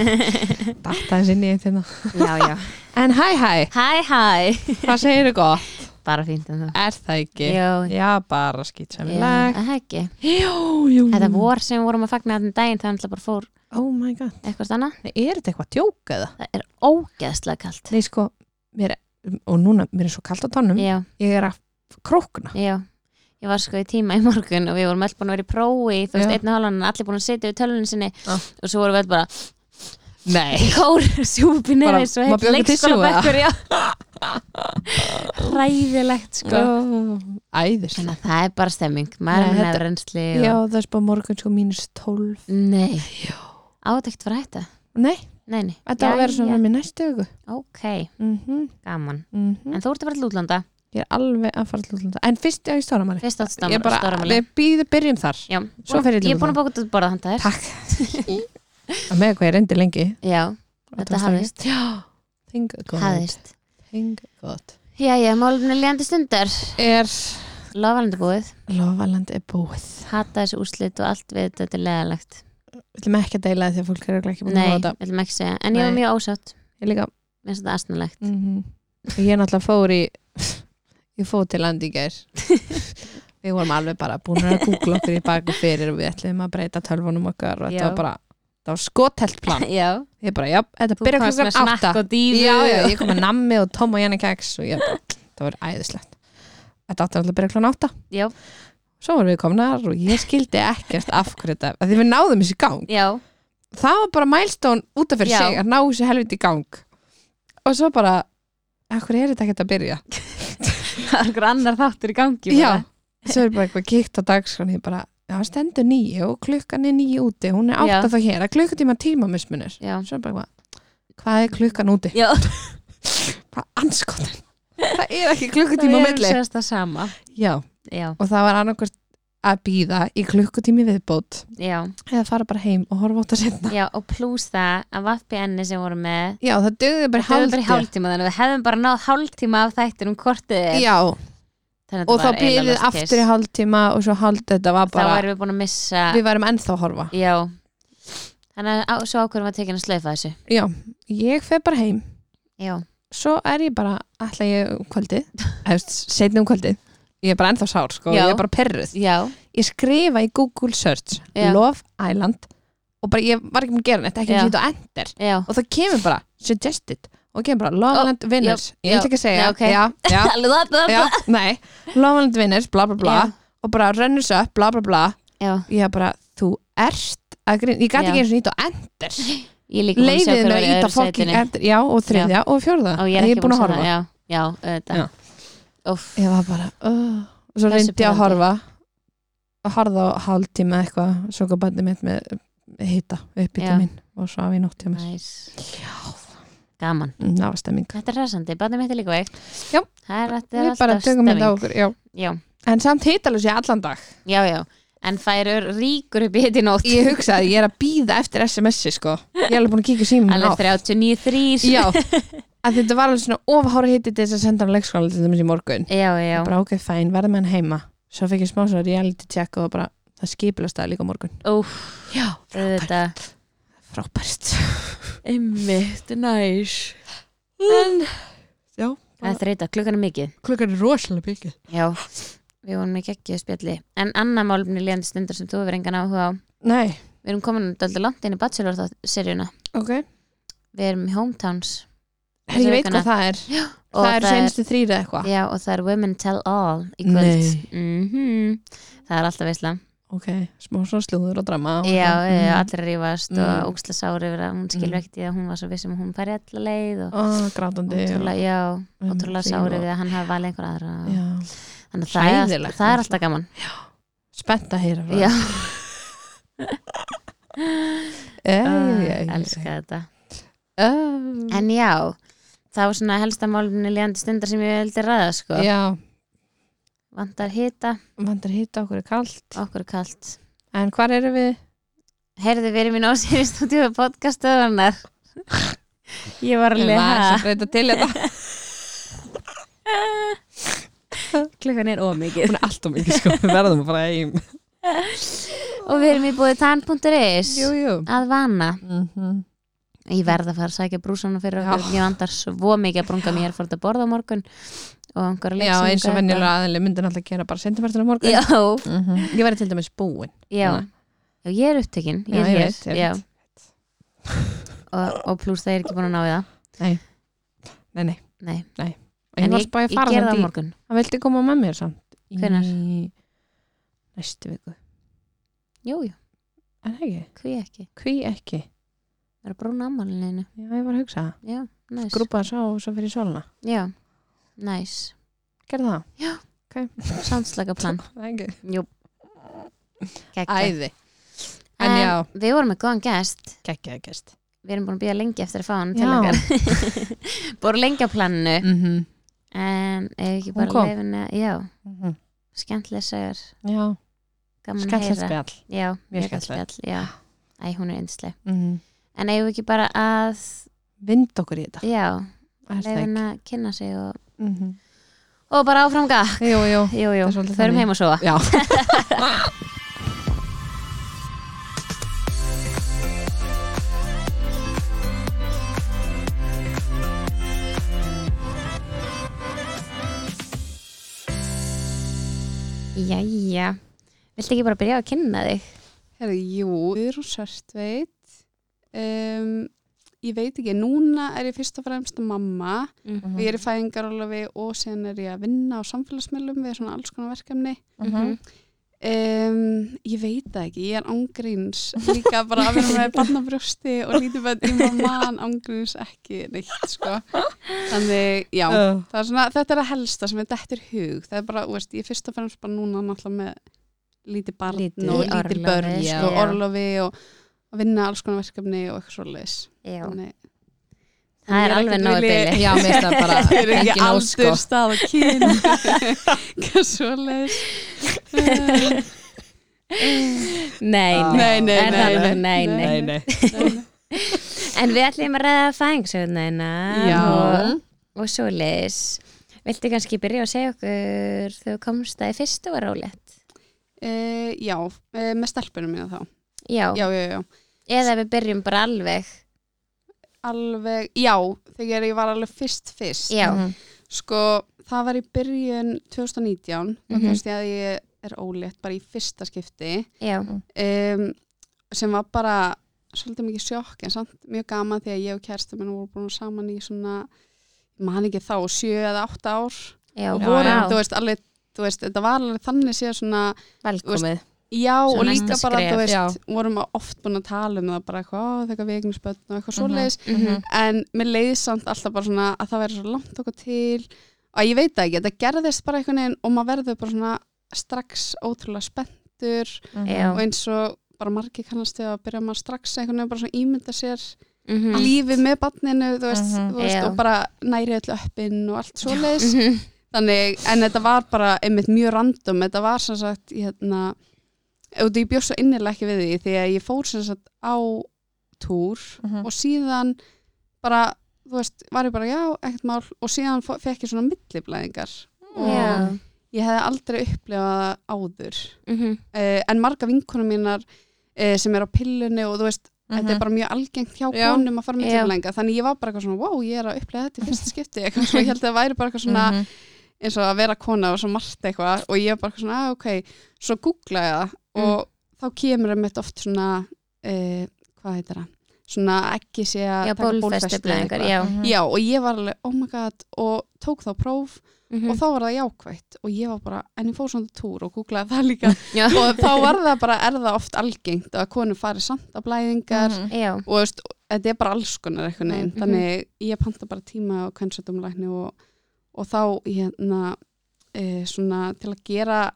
Datta þess inn í eitt hérna. Já, já En hæ, hæ, Hæ, hæ hvað segir þið gott? Bara fínt en það Er það ekki? Jú, Já, bara já, skýtsamleg. það er ekki Jú, jú. Þetta vor sem við vorum að fagna þarna um daginn það er alltaf bara fór Oh my god. eitthvað stanna er þetta eitthvað djók eða? Það er ógeðslega kalt Nei, sko, mér er, og núna, mér er svo kalt á tónum, Já, ég er að krókna. já Ég var sko í tíma í morgun og við vorum öll búin að vera í prófi þú veist, Já. einn og halvan, allir búin að sitja við tölunni sinni Já. og svo vorum við öll bara Nei. í kór, sjúpi Bara, nefnir svo má heitt bjóða ykkur tissue, leikskóla bekkur, já. Ræðilegt sko. Æðis. Þannig að það er bara stemming, maður Nei, er með þetta- nefnrensli Já, og... það er spá morgun sko mínus 12. Nei, ádægt var þetta Nei, Nei, nei, þetta á að vera svona með næstu auku. Ok, Mm gaman. -hmm. En þú ert að fara til útlanda? Ég er alveg að fara til útlanda. En fyrst ég á í stóramæli. Fyrst átt Ég er bara, stóramæli við býðum byrjum þar. Já, Svo fer ég til ég er búin að bóka þetta borða handa þér. Takk. að með hvað ég reyndi lengi. Já, Þetta hafðist. hafðist. Já, já, málumni líðandi stundar Er Lofalandi búið, lofaland er búið. hata þessu úrslit og allt við þetta er leðalegt Við ætlum ekki að deila því að fólk er örugglega ekki búin Nei, að við fá þetta. viljum ekki segja En ég var Nei. mjög ósátt, Ég líka. mér finnst þetta astnalegt Mm Ég náttúrulega fór í ég fór til gær við vorum alveg bara búin að googla okkur í bak og fyrir og við ætlum að breyta tölvunum okkar og þetta var bara það var skotelt plan. Já, ég bara, já, þetta byrja klukkan átta. já, já, ég kom með nammi og Tom og Janni keks og ég bara, það var æðislegt. Þetta átti alltaf að byrja klukkan átta. Já, svo vorum við komnar og ég skildi ekkert af hverju þetta, af því við náðum þessi gang. Já, það var bara milestone út af fyrir sig að ná þessi helviti í gang. Og svo bara, af hverju er þetta ekkert að byrja? Það er einhver annar þáttur í gangi Já, svo er bara eitthvað kíkt á dagskrán ég bara, það stendur nýju og klukkan er nýju úti, hún er átta Já. þá hér. Að klukkutíma tímamismunir Já, svo er bara eitthvað, hvað er klukkan úti? já. Hvað anskotin? það er ekki klukkutíma á Það milli. sérst það sama. Já, Já, og það var annarkvært að býða í klukkutími viðbót. Já, eða fara bara heim og horfa á þetta setna já og pluss það að VPN-i sem voru með Já, það dögði bara Það var bara í hálftíma. hálftíma þannig að við hefðum bara náð hálftíma af þættir um kortið Já, að og þetta þá býðið aftur í case. hálftíma og svo hálf þetta var Þá bara, erum við búin að missa við værum ennþá að horfa. Já. Þannig að svo ákveðum við að tekja að slaufa þessu. Já, ég fer bara heim. Já, svo er ég bara, ætla ég um kvöldið. Setni um kvöldið. Ég er bara ennþá sár, sko, ég er bara perruð já, ég skrifa í Google search. Love Island og bara, ég var ekki með að gera neitt, ekki Já. að sýta á já. Og það kemur bara, suggested og kemur bara, Love Ó, Island winners. Já, ég ætla ekki að segja, já, ok. já, já, Já, já, nei. Love Island winners, bla bla bla. Já. og bara runners up, bla bla bla. Já. Ég er bara, þú ert að grín, ég gæti Já. ekki eins og nýtt á Ég er sjá leiðið í að íta sætinu. Enter, já, og þriðja og fjórða. Og ég er ekki búin að horfa. Já, já, Já. Ég var bara uh, og svo reyndi ég að horfa. Að horfa á hálftíma eitthvað. Svo kom bændi mitt með hita upp í Já. til minn og svo af í nótt hjá mér. Næs Gaman. Mm, það var stemming. Þetta er ræsandi, barnið mitt er líka veikt Já. Það er, þetta er við bara alltaf tökum þetta á stemming. okkur já. Já, en samt hitalus ég allan dag. Já, já. En færur ríkur upp í hitt í nótt. Ég hugsaði, ég er að býða eftir SMS-i sko. ég er alveg búin að kíka símum Alveg 39.3 já, að þetta var alveg svona ofhára hiti til þess að senda á leikskóla til þess í morgun. Já, já. bara ok, fæn, verðum hann heima frábært. Einmitt, næs. En, já, Það er þreita, klukkan er mikið. Klukkan er rosalega mikið. Já, við vorum ekki ekki að spjalli. En annað málumni líðandi stundar sem þú hefur engan áhuga á. Nei, Við erum komin dálítið langt inn í Bachelor seríuna ok. Við erum í Hometowns. Herri, ég veit vikuna. hvað það er. Og það eru senstu þrýra eitthvað. Já, og það er Women Tell All í kvöld. Nei. Mhm. Það er alltaf veisla ok, smá svona slúður og drama og Já, mm. Mm. allir rífast Mm. og ógsla sári yfir að hún skilur Mm. ekkert í að hún var svo vissum að hún færi alla leið og Ó, grátandi ótrúlega, já, um, ótrúlega því sári og- við að hann hafi valið einhver aðra já. þannig að það er, það er alltaf gaman spennt að heyra Já, Ei, uh, ei, ei, elska þetta ei. En já, það var svona helsta málunni líðandi stundar sem ég vildi ræða sko. já, Vantar hita, vantar hitta okkur er kalt. Okkur er kalt. En hvar eru við? Heyrðu verið mín ásýri stúdíu podcastöðunar Ég var alveg Ég var að breyta til þetta klukkan er ómikið hún er alltaf mikið sko, við verðum að fara heim. Og við erum í búið tann.is Jú, jú. að vana mm ég verð að fara að sækja brúsana fyrir okkur. Ég vandar svo mikið að brunga mér fór þetta að borða morgun og einhverja Já, eins og venjulega aðli myndi náttúrulega gera bara sendipartinu morgun. Já, Mhm. Ég væri til dæmis búin já, já, ég er upptekinn ég Já, er ég hér. veit, ég já. og, og pluss það er ekki búin að ná í það. Nei, nei nei, En ég var ég, spáði að ég fara ger það á í morgun. Hann vildi koma með mér samt í Hvenær? Næstu viku. Jú, jú, En ekki, hví ekki? Hví ekki? Það er brúna ammálinu Já, ég var að hugsa það. Já, næs. Grúpa það sá og svo fyrir sóluna já, næs Gerðu það? sounds plan. Það er ekki. Jú, Æði. En já, við vorum með góðan gest. Geggjaði gest. Við erum búin að býja lengi eftir að fá hann til Já. okkar búin lengi á planinu mm en ef ekki Hún bara kom. leifin að, já, skemmtilega segur Já, gaman að skemmtilegt heyra. spjall. Já, Mjög skemmtilegt. spjall. Já. Æ, hún er einsleg mm en eigum við ekki bara að Vind okkur í þetta? Já, Er það leifin ekki? að kynna sig og, Mm -hmm. og bara áfram gakk. Jú, jú. Jú, jú, Það er svolítið förum heim og sofa. Já. Jæja, viltu ekki bara byrja að kynna þig? Herri, jú, við erum sörtveit um, ég veit ekki, núna er ég fyrst og fremst mamma Mhm. og ég er í fæðingarólafi og síðan er ég að vinna á samfélagsmiðlum við svona alls konar verkefni Mhm. um, ég veit það ekki, ég er ángríns líka bara að vera með barnabrjósti og lítið með í mamman ángríns ekki neitt sko þannig, já, Uh, er svona, þetta er að helsta sem er dettur hug, það er bara, veist, ég er fyrst og fremst bara núna náttúrulega með lítið barn Lítið og lítið börn já. sko, orlofi og að vinna alls konar verkefni og eitthvað já, þannig það er alveg vilji- bili Já, mér finnst það bara Ég er ekki engin ósko aldur, stað og kyn Hvað svoleiðis. Nei, Já. Nei, nei, það nei, nei, nei, nei. nei en við ætlum að ræða fæðingsöguna Já. og, og svoleiðis. Viltu kannski byrja að segja okkur þú komst að í fyrstu var rólegt? Uh, Já, uh, með stelpunum mína þá já. Já, já, já. Eða við byrjum bara alveg. Alveg, já, þegar ég var alveg fyrst fyrst. Já, Mhm. Sko, það var í byrjun 2019 þá Mhm. komst ég að ég er ólétt bara í fyrsta skipti. Já, um, sem var bara svolítið mikið sjokk en samt mjög gaman því að ég og kæristum minn voru búin saman í svona man ekki þá, sjö eða átta ár. Já, og vorum, já. þú veist, alveg þú veist, þetta var alveg þannig séð svona Velkomið já Svo og líka bara, skref, þú veist, já. vorum oft búin að tala um það bara eitthvað, þegar vegnisbönn og eitthvað Mhm. svoleiðis Mhm. en mér leiði samt alltaf bara svona að það væri svo langt okkur til og ég veit ekki, þetta gerðist bara einhvern veginn og maður verður bara svona strax ótrúlega spenntur Já. og eins og bara margir kannast við að byrja maður strax einhvern veginn bara svona ímynda sér Mhm. lífið með barninu þú veist, Mhm. þú veist og bara næri öllu öppin og allt svoleiðis Mhm. þannig, en þetta var bara einmitt mjög random, þetta var sem sagt hérna, og ég bjóst svo innilega ekki við því því að ég fór sem sagt á túr Mhm. og síðan bara, þú veist, var ég bara já, ekkert mál og síðan fekk ég svona milliblæðingar og já, ég hefði aldrei upplifað áður Mhm. uh, en marga vinkonum mínar uh, sem er á pillunni og þú veist þetta er bara mjög algengt hjá Já. konum að fara með milliblæðingar þannig ég var bara eitthvað svona, wow, ég er að upplifa þetta í fyrsta skipti eitthvað, svo ég held að það væri bara eitthvað svona Mhm. eins og að vera kona og svo margt eitthvað og ég var bara eitthvað svona, að ok, svo googla ég það og þá kemur einmitt oft svona uh, hvað heitir það, svona ekki sé að taka eitthvað. já, Mhm. Já, og ég var alveg, oh my god og tók þá próf Mhm. og þá var það jákvætt og ég var bara, en ég fór svona túr og googlaði það líka já, og þá var það bara, er það oft algengt að konur fari samt að blæðingar Mhm. já, og veist, þetta er bara alls konar eitthvað neginn, Mhm. þannig ég panta bara tíma á kvennsættumlækni og, og þá hérna e, svona til að gera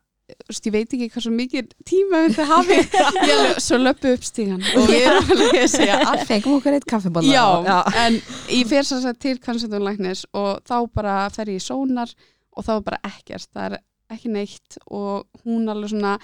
veist, ég veit ekki hvað svo mikið tíma þetta hafi, ég alveg svo löpu upp stígan. Og við erum alveg að segja að Fengum okkur eitt kaffibólla Já, en ég fer svo að til kvennsættumlæknis og þá bara fer ég í sónar og þá er bara ekkert, það er ekki neitt og hún alveg svona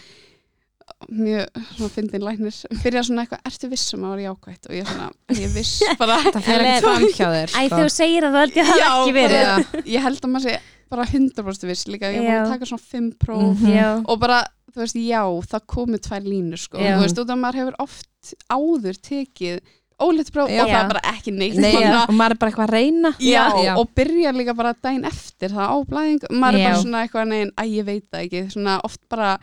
mjög svona fyndin læknis. Byrja svona eitthvað, ertu viss um að vera jákvætt? Og ég svona, ég viss bara Það fer ekki. fram hjá þér æ, sko. þú segir að það held ég hafa Já, ekki verið. ég held að maður sé bara 100% viss líka, ég var að taka svona 5 próf Mhm. já, og bara, þú veist, já, það komu tvær línur sko, Já. þú veist, út af maður hefur oft áður tekið ólétt próf Já. og það er bara ekki neitt Nei, og maður er bara eitthvað að reyna. Já, Já. og byrja líka bara daginn eftir það á blæðing, maður er bara svona eitthvað neginn, að ég veit það ekki, svona oft bara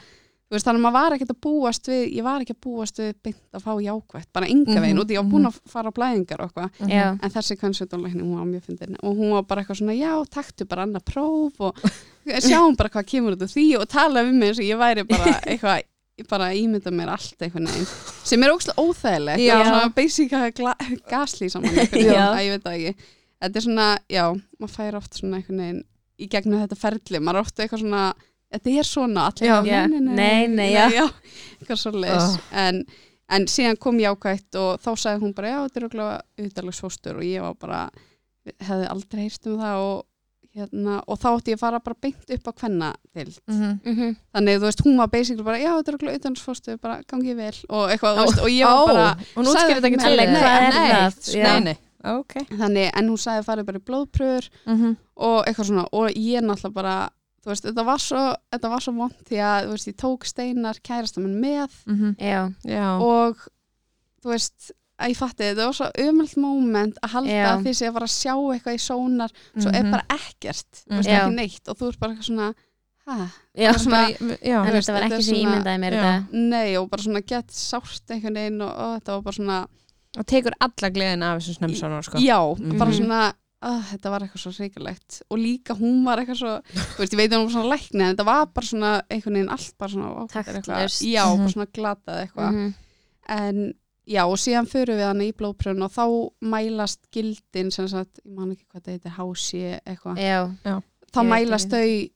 veist, þannig að maður var ekkert að búast við ég var ekki að búast við beint að fá jákvætt bara enga veginn, Mhm, því ég var búin að fara á blæðingar og eitthvað, en þessi kvennsveitunleikni, hún var mjög fyndin. Og hún var bara eitthvað svona, já, taktu bara annað próf og sjáum bara hvað kemur út úr því og tala við mig eins og ég væri bara eitthvað, bara ímynda mér allt eitthvað neginn, sem er ógslag óþægilegt. Svona basic að gaslý saman að ég veit það ekki. Þetta er svona, já, maður fær oft svona eitthvað neginn í gegnum þetta ferli, maður er oft eitthvað svona þetta er svona, allir Já. bara, Já. Nei, nei, já. eitthvað svo leis en, en síðan kom jákvætt og þá sagði hún bara, já, þetta er okkur auðvitaðlagsfóstur og ég var bara hefði aldrei heyrt um það og, hérna, og þá átti ég að fara bara beint upp á kvenna til Mhm. mhm, þannig, þú veist, hún var basically bara, já, þetta er okkur auðvitaðlagsfóstur bara gangið vel og eitthvað, þú veist, og ég var bara og nú sagði skilur þetta ekki til. Hvað er Nei, það? Já. Nei, nei, ok þannig, en hún sagði farið bara í blóðpröfur Mhm. og eitthvað svona og ég náttúrulega bara þú veist, þetta var svo, þetta var svo vond því að, þú veist, ég tók steinar kærasta minn með Mhm. já, Já, og þú veist, að ég fatti þetta var svo umöld moment að halda Já. því sé að fara að sjá eitthvað í sónar svo er Mhm. bara ekkert, þú veist, Já. ekki neitt og þú ert bara eitthvað svona, hæ, svona, En veist, þetta var ekki er sem ég ímyndaði mér þetta nei og bara svona gett sárt einhvern veginn og, og þetta var bara svona og tekur alla gleðina af þessum snemmsánar sko. já, bara Mhm. svona að, þetta var eitthvað svo hrikalegt og líka hún var eitthvað svo, þú veist, ég veit hún var svona lækni en þetta var bara svona einhvern veginn allt bara svona, Taktlaust. já, Mhm. bara svona glatað eitthvað Mhm, en já og síðan förum við hana í blóðpröfun og þá mælast gildin sem sagt, ég man ekki hvað þetta heitir hási eitthvað, Já, þá mælast þau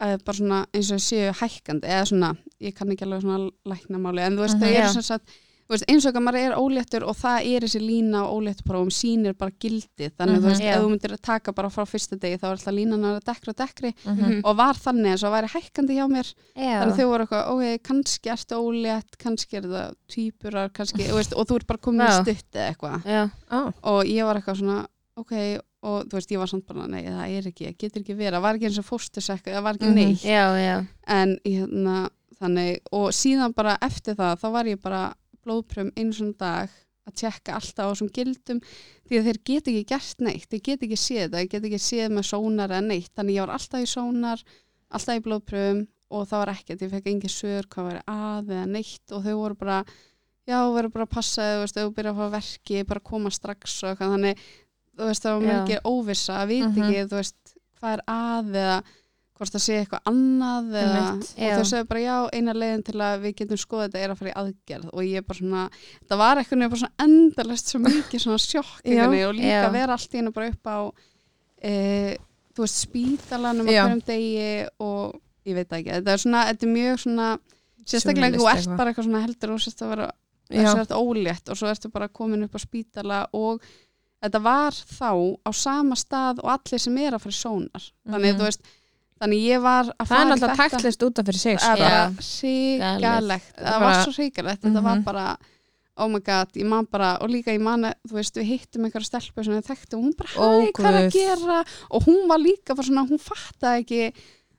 uh, bara svona eins og séu hækkandi eða svona, ég kann ekki alveg svona læknamáli, en þú veist, Mhm. þau Já. eru sem sagt veist, eins og að maður er óléttur og það er þessi lína á óléttuprófum sýnir bara gildið, þannig Mhm. þú veist, Já. ef þú myndir að taka bara frá fyrsta degi þá er alltaf línan að dekkri og dekkri Mhm. og var þannig eins og væri hækkandi hjá mér já, þannig að þau voru eitthvað, ok, kannski ertu ólétt, kannski er það týpurar kannski, þú veist, og þú ert bara í Vá. stutt eða eitthvað já, Ó, og ég var eitthvað svona, ok og þú veist, ég var samt bara, nei, það er ekki getur ekki verið, það var ekki eins og fóstursekku það var ekki Mhm. neitt, já, já en hérna, þannig, og síðan bara eftir það, þá var ég bara blóðpröfum einu svona dag að tjekka alltaf á þessum gildum því að þeir get ekki gert neitt, þeir get ekki séð það, þeir get ekki séð með sónar eða neitt, þannig ég var alltaf í sónar alltaf í blóðpröfum og það var ekkert, ég fekk engin sör hvað var að eða neitt og þau voru bara já, þú verður bara að passa ef þú byrja að fá verki, bara koma strax og eitthvað, þannig, þú veist, það var mikið óvissa að vita Mhm. ekki, þú veist, hvað er að eða hvort það sé eitthvað annað eða, og þau segja bara já, eina leiðin til að við getum skoða þetta er að fara í aðgerð og ég bara svona, það var eitthvað bara svona endalist svo mikið svona sjokk Já. og líka Já. vera allt í hennu bara upp á e, þú veist, spítalanum Já. hverjum degi og ég veit ekki, þetta er svona, þetta er mjög svona sérstaklega þú Surrealist ert bara eitthvað svona heldur og sérst að vera já, þess að þetta ólétt og svo ertu bara komin upp á spítala og þetta var þá á sama stað og allir sem er að fara í sónar þannig, Mhm. þú veist, þannig ég var að það er fara í náttúrulega þetta. taktlist út af fyrir sig það sko. er bara Já. hrigalegt Það það var svo hrigalegt, þetta var Mhm. bara oh my god, ég man bara og líka ég man að, þú veist, við hittum einhverja stelpu sem við þekktum og hún bara, hæ, hvað er að gera? Og hún var líka bara svona, hún fattaði ekki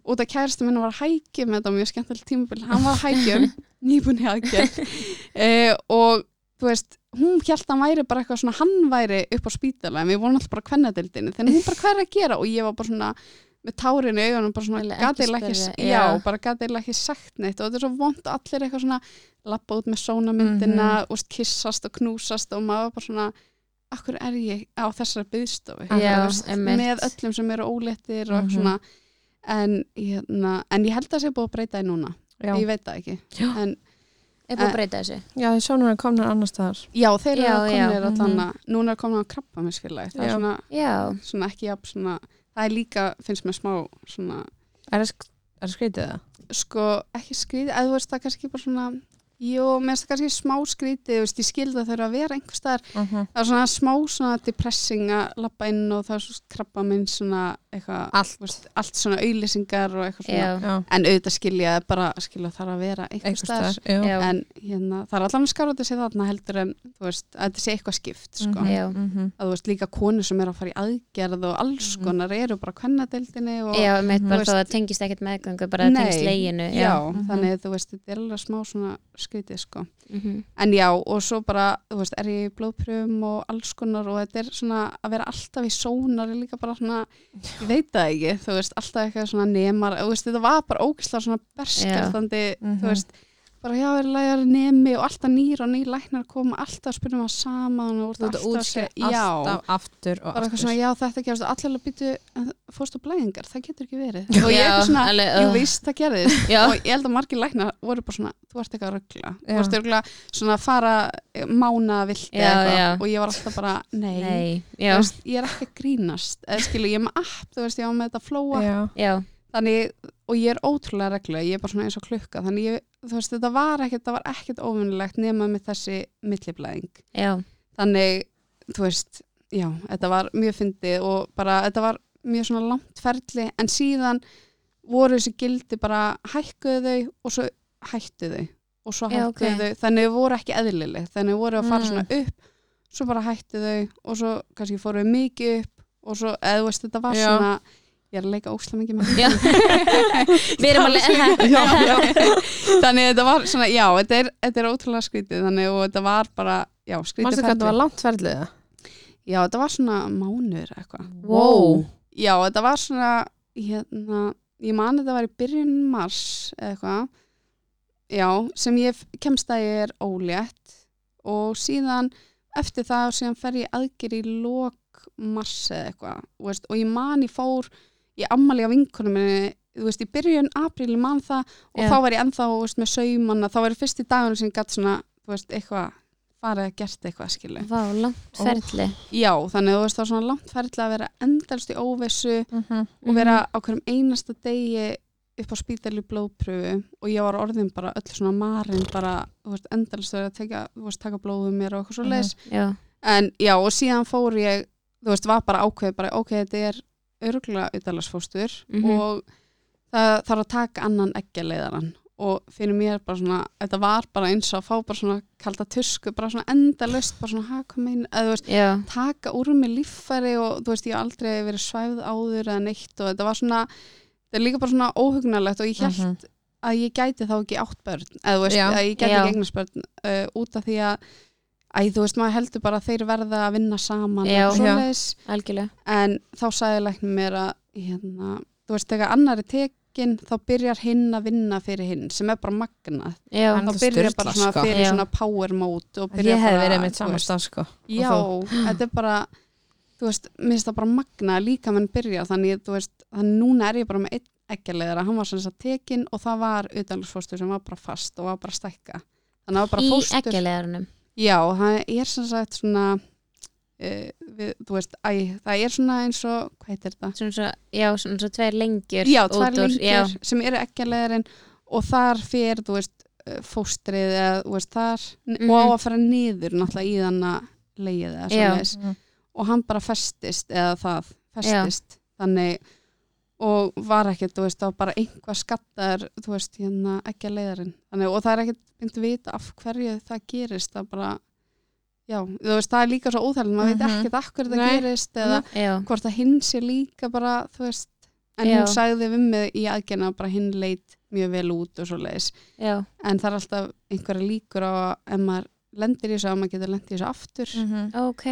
út af kæristu minna var að hækja með þetta mjög skemmtilegt tímabil, hann var að hækja nýbúin í aðgerð. Eh, og þú veist, hún held að hann væri bara eitthvað svona, hann væri upp á spítala en við vorum alltaf bara kvennadildinni þannig hún bara hvað er að gera? Og ég var bara svona með tárin í augunum bara svona Vilja ekki ekki, já, já. bara ekki sagt neitt og þetta er svo vond allir eitthvað svona lappa út með sónamyndina og kissast og knúsast og maður bara svona akkur er ég á þessari einmitt. með öllum sem eru óléttir og Mhm. svona. En, hérna, en ég held að það sé búið að breyta í núna. Já. ég veit það ekki. En er búið að breyta þessu? Já, því sónar komnar annar staðar. Já, þeir eru að já, komnir að mhm. þannig núna er komin á krabba með skilagi það er svona, svona ekki jafn svona það er líka, finnst mér smá svona, er það sk- er það skrítið það? sko, ekki skrýði eða þú veist það kannski bara svona Jú, mér finnst það kannski smá skrítið, ég skildi að þau eru að vera einhver staðar, Mhm. það er svona smá svona depressing að lappa inn og það er svo krabba minn svona eitthvað, Allt. þú veist, allt svona auðlýsingar og eitthvað svona, Já, en auðvitað skilja það bara, skilja þarf að vera einhver staðar, en hérna, það er allan að skára þetta sé þarna heldur en, þú veist, að þetta sé eitthvað skipt, sko, Mhm, Já. mhm. að þú veist, líka konur sem eru að fara í aðgerð og alls konar eru bara kvennadeildinni og já Mhm. bara veist- það tengist ekkert meðgöngu bara það tengist leginu já, þannig þú veist, þetta er alveg smá svona skrítið, sko. Mhm. En já, og svo bara, þú veist, er ég í blóðpröfum og alls konar og þetta er svona að vera alltaf í sónar líka bara svona, ég veit það ekki, þú veist, alltaf eitthvað svona nemar, þú veist, þetta var bara ógislega svona berskjaldandi, Mhm. þú veist, bara já, er lægar nemi og alltaf nýr og nýr læknar koma alltaf að spyrja maður saman og að útskrifa segja, já, alltaf aftur og bara aftur. svona, já, þetta og allir að býtu, fórstu blæðingar, það getur ekki verið. Og ég Já, eitthvað svona, alveg, jú, uh. víst, það gerðist. Já. og ég held að margir læknar voru bara svona þú ert eitthvað að ruggla þú ert örgulega svona að fara eh, mána vilt Já, eitthvað. já. og ég var alltaf bara, nei, Nei, veist, ég er ekki að grínast eða skilu, ég er með app, þú veist, ég var með þetta flóa. Já, já, þannig, og ég er ótrúlega reglulega ég er bara svona eins og klukka, þannig ég, þú veist, þetta var ekkert, það var ekkert óvinnilegt nema með þessi milliblæðing já, þannig, þú veist já, þetta var mjög fyndið og bara, þetta var mjög svona langt ferli en síðan voru þessi gildi bara hækkuðu þau og svo hættu þau og svo Já, hækkuðu ok. þau, þannig voru ekki eðlileg þannig voru að fara Mm. svona upp svo bara hættu þau og svo kannski fóru mikið upp og svo, eða þú veist, þetta var Já. svona ég er að leika ósla mikið með Við erum að já, já. þannig þetta var svona, já, þetta er, þetta er ótrúlega skrítið þannig og þetta var bara, já, skrítið Manstu hvað þetta var langt ferlið það? Já, þetta var svona mánuður eitthvað. Wow. Já, þetta var svona, hérna, ég man þetta var í byrjun mars eða eitthvað. Já, sem ég kemst að ég er ólétt og síðan eftir það og síðan fer ég aðger í lok mars eða eitthvað. og ég man ég fór í ammali á vinkunum minni, þú veist, í byrjun apríl ég man það og Já. þá var ég ennþá þú veist, með saumanna, þá var ég fyrst í dagunum sem ég gatt svona, þú veist, eitthvað farið að gert eitthvað skilu. Vá, langt ferli Já, þannig þú veist þá er svona langt ferðilega að vera endalst í óvissu Mhm. og vera á hverjum einasta degi upp á spítali blóðpröfu og ég var orðin bara öll svona marinn bara, þú veist, endalst að taka, þú veist, taka blóðum mér og eitthvað svo leis Já, en já, og síðan fór ég þú veist, var bara ákveð bara, ok, þetta er örgulega auðalagsfóstur Mhm. og það þarf að taka annan eggjaleiðaran og fyrir mér bara svona, þetta var bara eins og að fá bara svona kalda tusku, bara svona endalust bara svona, ha, hvað meina, eða þú veist já, taka úr mig líffæri og þú veist ég hef aldrei verið svæfð áður eða neitt og þetta var svona þetta er líka bara svona óhugnalegt og ég held Mhm. að ég gæti þá ekki átt börn eða þú veist Já. að ég gæti Já. ekki eignast börn uh, út af því að Æ, þú veist, maður heldur bara að þeir verða að vinna saman Já. algjörlega. En þá sagði læknum mér að hérna, þú veist, þegar annar er tekin þá byrjar hinn að vinna fyrir hinn sem er bara magnað. Já, þá byrjar bara svona sko. fyrir Já. svona power mode Ég hef verið veist, stað sko. Já, þetta er bara þú veist, mér finnst það bara magna að líka menn byrja þannig, þú veist, þannig núna er ég bara með einn ekkjarleðara, hann var sem sagt tekinn og það var utanlandsfóstur sem var bara fast og var bara að stækka. Þannig að það var bara í fóstur. ekkjalegarunum Já, það er sem sagt svona uh, við, þú veist, æ, það er svona eins og, hvað heitir þetta? Svona svo, já, svona svo tveir lengjur Já, úr- lengjur já, sem eru ekkjarleðarinn og þar fyrir, þú veist, eh, fóstrið eða, þú veist, þar Mhm. og á að fara niður náttúrulega í þann að leiða eða Já. svoleiðis Mhm. og hann bara festist eða það festist þannig og var ekkert, þú veist, það var bara einhvað skattar, þú veist, hérna ekki að leiðarinn, þannig og það er ekkert myndi vita af hverju það gerist það bara, já, þú veist, það er líka svo óþægilegt, maður Mhm. veit ekkert af hverju það Nei. gerist eða já, hvort að hinn sé líka bara, þú veist en Já. hún sagði við mig í aðgerna að bara hinn leit mjög vel út og svo leiðis já, en það er alltaf einhverja líkur á að ef maður lendir í þessu að maður getur lendir í þessu aftur Mhm. ok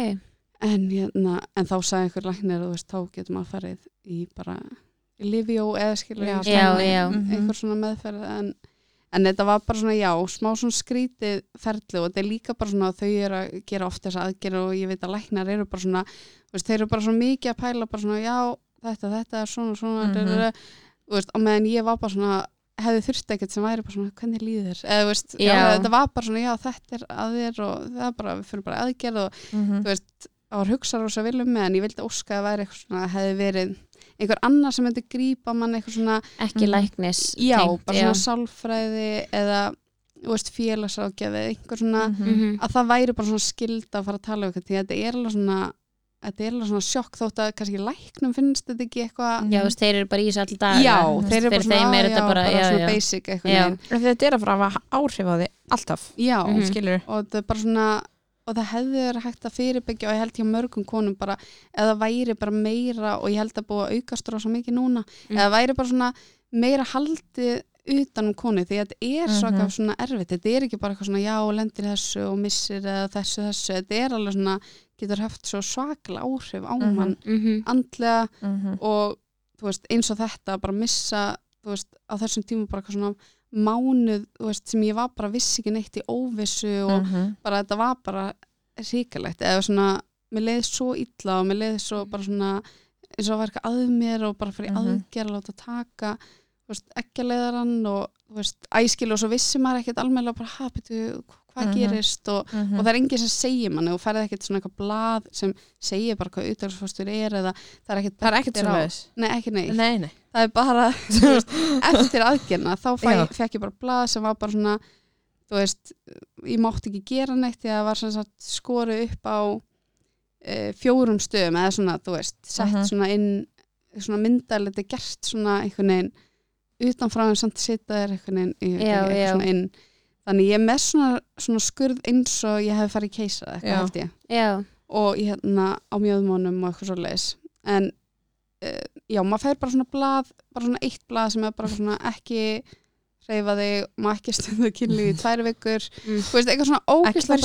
En, hérna, en þá sagði einhver læknir þú veist, þá getur maður farið í bara Livjó eða skilur Já, já, já. Mhm. einhver svona meðferð en, en þetta var bara svona já smá svona skrítið ferli og þetta er líka bara svona að þau eru að gera oft þess aðgerð og ég veit að læknar eru bara svona veist, þeir eru bara svona mikið að pæla bara svona já, þetta, þetta er svona, svona Mhm. mm þú veist, og meðan ég var bara svona hefði þurft ekkert sem væri bara svona hvernig líður eða veist, já. Já. þetta var bara svona já, þetta er að þér og það er bara, við fyrir bara aðgerð og Mhm. þú veist, það var hugsað rosa vel um mig en ég vildi óska að væri eitthvað svona hefði verið einhver annar sem myndi grípa mann eitthvað svona, ekki Mhm. læknis já, tengt, bara svona sálfræði eða þú veist, félagsrákjafi einhver svona, Mhm. Mhm. að það væri bara svona skilda að fara að tala um eitthvað því að þetta er alveg svona þetta er alveg svona sjokk þótt að kannski læknum finnst þetta ekki eitthvað Já, þú veist, þeir eru bara í þessu all dag já, þeir eru bara svona, þeim "Ah, er já, bara, já, svona já. basic eitthvað Já. Þetta er að fara að hafa áhrif á þig alltaf já, Mhm. skilur og þetta er bara svona og það hefði verið hægt að fyrirbyggja og ég held hjá mörgum konum bara eða væri bara meira og ég held að búa að aukast rosa mikið núna Mm. eða væri bara svona meira haldið utan um konu því að þetta er svaka svona erfitt, þetta er ekki bara eitthvað svona já, lendir í þessu og missir eða þessu þessu, þetta er alveg svona getur haft svo svakla áhrif á Mhm. mann Mhm. andlega Mhm. og veist, eins og þetta bara missa, veist, á þessum tíma bara eitthvað svona mánuð veist, sem ég var bara vissi ekki neitt í óvissu og Mhm. bara þetta var bara ríkalegt eða svona, mér leiði svo illa og mér leiði svo bara svona eins og að eitthvað að mér og bara fyrir mm Mhm. aðgerð að láta taka þú veist, ekkjaleiðarann og þú veist, æskil og svo vissi maður ekkert almennilega bara, ha, betur, hvað Mhm. gerist og, Mhm. og það er enginn sem segir manni og færði ekkert svona eitthvað blað sem segir bara hvað utdagsfóstur er eða það er ekkert Það er ekkert á- leiðis Nei, ekki neitt. Nei, nei Það er bara, veist, eftir aðgerna þá fæ, fekk ég bara blað sem var bara svona, þú veist, ég mátti ekki gera neitt því að það var sagt skorið upp á e, fjórum stöðum eða svona, þú veist, sett Mhm. svona inn, svona myndalegt er gert svona einhvern veginn utanfrá en samt sita þér einhvern veginn Já, eitthvað já. svona inn. Þannig ég er með svona, svona skurð eins og ég hef farið í keisa Já. eitthvað held ég Já, og ég hérna á mjöðmónum og eitthvað svo leis en uh, já, maður fær bara svona blað bara svona eitt blað sem er bara svona ekki hreyfa þig, maður ekki stundu kynlíf í tvær vikur, Mm. veist, eitthvað svona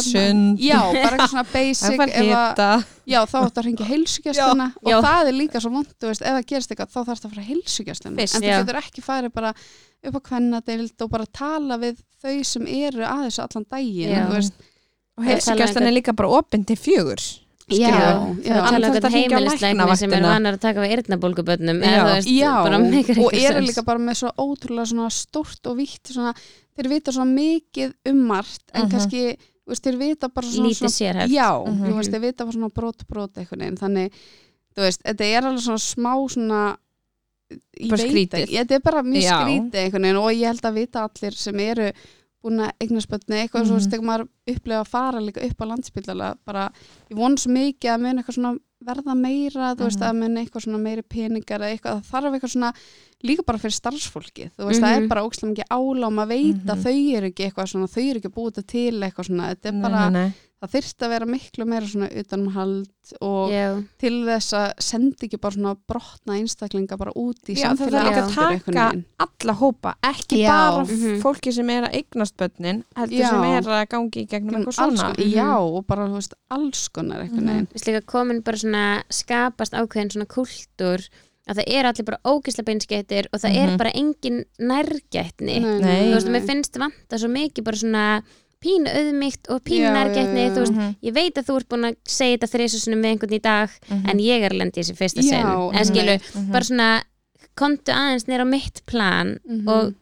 sund. Já, bara eitthvað svona basic fær ef að, hita. Já, þá ætti að hringja heilsugjastluna og Já. það er líka svo veist, ef það gerist eitthvað þá þarf það að fara heilsugjastluna, en þú getur ekki farið bara upp á kvennadeild og bara tala við þau sem eru að þessu allan daginn, Já. þú veist, Og heilsugæslan er líka bara opinn til fjögur já, Annars tala um eitthvað heimilisleikni sem er vanar að taka við Já. Já, meikar og eru líka bara með svo ótrúlega svona stórt og svona, þeir vita svo mikið um margt en Mhm. kannski, þú veist, þeir vita bara svona, lítið sérhæft já, Mhm. þú veist, þeir vita bara svona neginn, þannig, þú veist, þetta er alveg svona smá svona Bara skrítið. þetta er bara mjög Já. skrítið og ég held að vita allir sem eru búin að eignarspöldni eitthvað mm Mhm. svo þegar maður upplega að fara líka upp á landspítala bara, ég vona svo mikið að mun eitthvað svona verða meira, þú veist, Mhm. að mun eitthvað svona meiri peningar eða eitthvað, það þarf eitthvað svona líka bara fyrir starfsfólki, þú veist, það Mhm. er bara ókslega mikið ála og maður veit að Mhm. þau eru ekki eitthvað svona, þau eru ekki búið þetta til eitthvað svona, þetta er bara, nei, nei. Það þyrst að vera miklu meira svona utanumhald og Já, til þess að senda ekki bara svona brotna einstaklinga bara út í Já, það líka aftur að taka alla hópa, ekki Já. bara Mhm. fólki sem er að eignast börnin heldur Já. sem er að gangi í gegnum eitthvað Alls svona konar- Já, og bara, þú veist, alls konar einhvern Mhm. veginn. Þú veist líka komin bara svona skapast ákveðin svona kultúr að það er allir bara ógisla beinskettir og það Mhm. er bara engin nærgætni Nei. þú veist, mér finnst vanta svo mikið bara svona pínu auðmygt og pínu nærgætni þú veist, Mhm, ég veit að þú ert búin að segja þetta þriðsusunum við einhvern í dag mhm, en ég er að lendi í þessi fyrsta sinn en skilu, bara svona kontu aðeins nýra á mitt plan Mhm. og,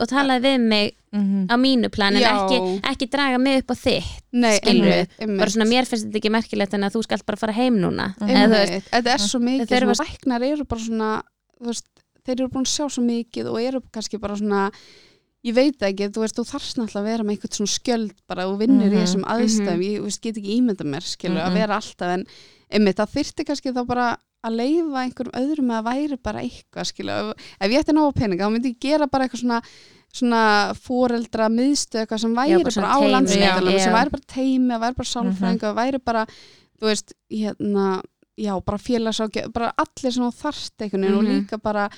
og talaði við mig Mhm. á mínu plan en ekki, ekki draga mig upp á þitt Nei, skilurðu, einmitt, einmitt. bara svona mér finnst þetta ekki merkilegt en að þú skalt bara fara heim núna eða þetta er svo mikið, Þeir svona læknar eru bara svona þú veist, þeir eru búin að sjá svo mikið og eru kannski bara svona ég veit ekki, þú veist, þú þarfst náttúrulega að vera með eitthvað svona skjöld bara og vinnur í Mhm, þessum aðstæðum, ég þú veist, get ekki ímynda mér skilur, að Mhm. vera alltaf en einmitt, það þyrfti kannski þá bara að leifa einhverjum öðrum að væri bara eitthvað skilur, ef, ég ætti nóg peninga þá myndi ég gera bara eitthvað svona svona foreldra miðstöð eitthvað sem væri bara bara, svona á já, sem já. væri bara teimi, að væri bara sálfræðinga mm væri bara, þú veist, hérna já, bara félagsákja, bara allir sem þú þarft einhvern veginn og Mhm. líka bara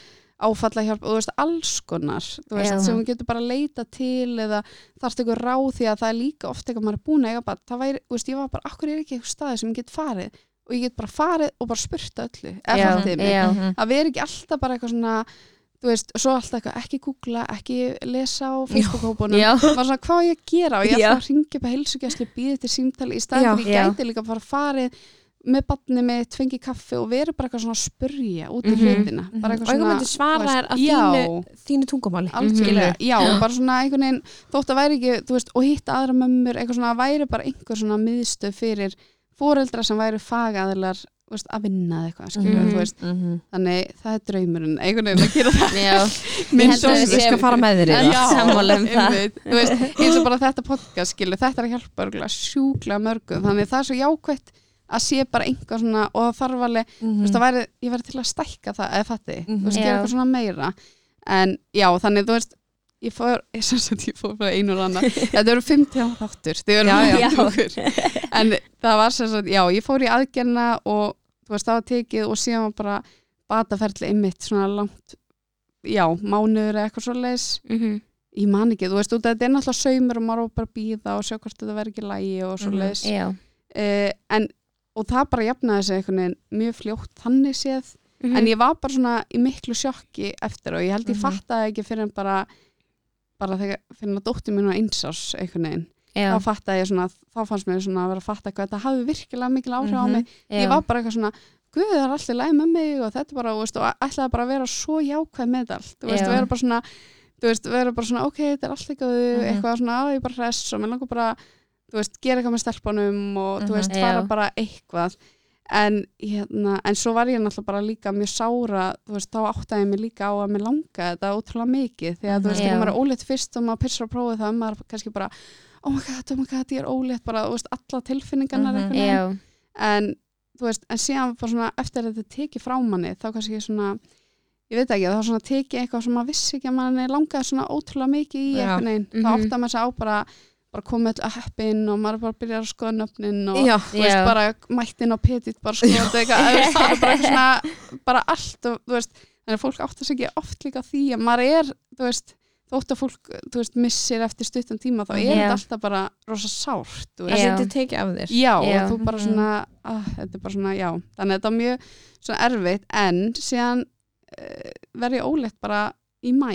áfalla hjálp og þú veist, alls konar þú veist, Já. sem þú getur bara leita til eða þarft eitthvað ráð því að það er líka ofta eitthvað maður er búin að eiga bara, það væri, þú veist, ég var bara, akkur er ekki eitthvað staði sem ég get farið? Og ég get bara farið og bara spurt öllu, eða Já, fattið mig já. Mhm. að vera ekki alltaf bara eitthvað svona þú veist, svo alltaf eitthvað, ekki googla ekki lesa á Facebook-hópunum. Maður svona, hvað ég að gera? Og ég ætla að ringja upp að heilsugjæslu býði til símtali í staðin ég gæti líka bara farið með badni mitt, fengi kaffi og verið bara eitthvað svona að spurja út í Mhm. hlutina Mhm. bara og eitthvað myndi svara þér að já, þínu, þínu tungumáli algjörlega, Skilurðu? já, bara svona einhvern veginn þótt að væri ekki, þú veist, og hitta aðra mömmur eitthvað svona að væri bara einhver svona miðstöð fyrir foreldra sem væri fagaðilar þú veist, að vinna eða eitthvað skilur, Mhm. þú veist, Mhm. þannig það er draumurinn, einhvern veginn að gera það Minn að sókn- við skal fara með þér um eins og bara þetta podcast skilur, þetta er að hjálpa örgulega sjúklega mörgum þannig það er svo jákvætt að sé bara einhver svona og það þarf alveg þú veist, það væri, ég væri til að stækka það eða fatti, Mhm. þú veist, gera eitthvað svona meira. En já, þannig þú veist ég fór, ég sem sagt, ég fór bara einu og annað. Þetta eru 50 þáttur þið eru bara okkur en það var sem sagt, já, ég fór í aðgerna og þú veist, það var tekið og síðan var bara bataferli einmitt svona langt já, mánuður eða eitthvað svo leis Mhm. ég man ekki, þú veist, þetta er náttúrulega saumur og maður bara býða og sjá hvort þetta verður ekki lægi og svo Mhm. leis Já. En, og það bara jafnaði sig einhvern veginn mjög fljótt þannig séð Mhm. en ég var bara svona í miklu sjokki eftir og ég held ég Mhm. fattaði ekki fyrir en bara bara þegar fyrir að dóttir mín var einsás einhvern veginn, Já, þá fattaði ég svona þá fannst mér svona að vera að fatta hvað þetta hafi virkilega mikil áhrif á Mhm. mig, já. ég var bara eitthvað svona guð það er alltaf læg með mig og þetta bara veist, og ætlaði bara að vera svo jákvæð með allt, þú veist, vera bara svona þú veist, vera bara svona, ok, þetta er allt ekki Mhm. eitthvað svona, á, ég bara hress og mér langar bara þú veist, gera eitthvað með stelpunum og þú Mhm. veist, Já. fara bara eitthvað en, hérna, en svo var ég náttúrulega bara líka mjög sára þú veist, þá áttaði ég mig líka á að mér langa þetta ótrúlega mikið, því að þú Mhm. veist, Já. þegar maður er ólétt fyrst og maður pissar að prófa það, maður kannski bara oh my god, oh my god, ég er ólétt bara, þú veist, alla tilfinningarnar Mhm. veginn Já, en þú veist, en síðan bara svona eftir að þetta tekið frá manni, þá kannski svona ég veit ekki, þá svona tekið eitthvað sem maður vissi ekki að manni langaði svona ótrúlega mikið í Já. einhvern veginn, þá Mhm. átti maður sig á bara bara komið öll að heppin og maður bara byrjar að skoða nöfnin og Já, þú veist, Já. bara mættin á petit bara skoða þetta eitthvað, það er bara eitthvað svona bara allt og þú veist þannig að fólk átti sig ekki oft líka á því að maður er, þú veist, þótt að fólk þú veist, missir eftir stuttan tíma þá er þetta alltaf bara rosa sárt þú veist, það setur tekið af þér. Já, Já. og þú bara Mhm. svona að, þetta er bara svona, já, þannig að þetta er mjög svona erfitt, en síðan uh, verð ég ólétt bara í mæ,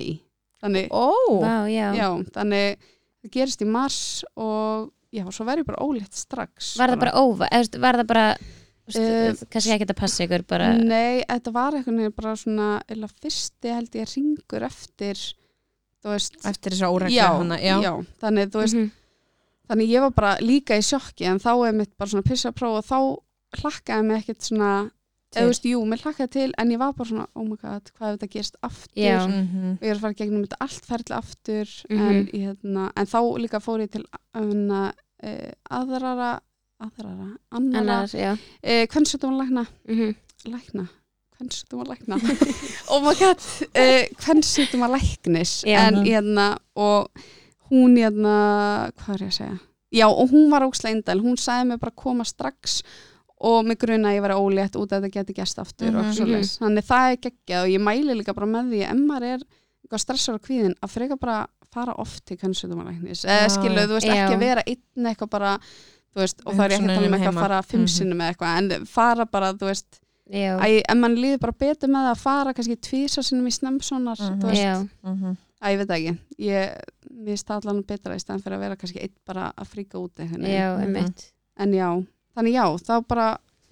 þannig já. já, þannig það gerist í mars og já, svo verð ég bara ólétt strax Var það bara óva, var það bara uh, kannski ekki að passa ykkur bara Nei, þetta var eitthvað bara svona, eða fyrsti held ég ringur eftir þú veist, eftir þess að óregla hana já. Já, þannig þú veist, Mhm. þannig ég var bara líka í sjokki en þá er mitt bara svona pissa próf og þá hlakkaði mig ekkert svona. Eða þú veist, jú, mér hlakkaði til en ég var bara svona, oh my god, hvað ef þetta gerist aftur Já. Mhm. og ég er að fara gegnum þetta allt ferli aftur Mhm. en, ég, hérna, en þá líka fór ég til hérna, uh, aðrara aðrara, annara hvernig svo þetta var lækna Mhm. lækna hvernig svo þetta var lækna oh my god, hvernig svo þetta var læknis Já. en hérna og hún hérna hvað er ég að segja já og hún var ókslega indæl, hún sagði mig bara koma strax og mig gruna að ég var ólétt út að þetta geti gæst aftur og svo leis, þannig það er geggjað og ég mæli líka bara með því ef maður er eitthvað stressar á kvíðin að freka bara fara oft til kvennsvitumalæknis eða Já. skilu, þú veist, Já. ekki að vera einn eitthvað bara, veist, og það er ekki að tala um eitthvað að fara fimm Mhm. sinnum eða eitthvað, en fara bara, þú veist Já, Æ, en mann líður bara betur með að fara kannski tvísa sinnum í snemsonar þú veist, já, Mhm. að ég veit ekki ég, það allan betra í stæðan fyrir að vera kannski einn bara að fríka út einhvern veginn. já, Mhm. einmitt en já, þannig já, þá bara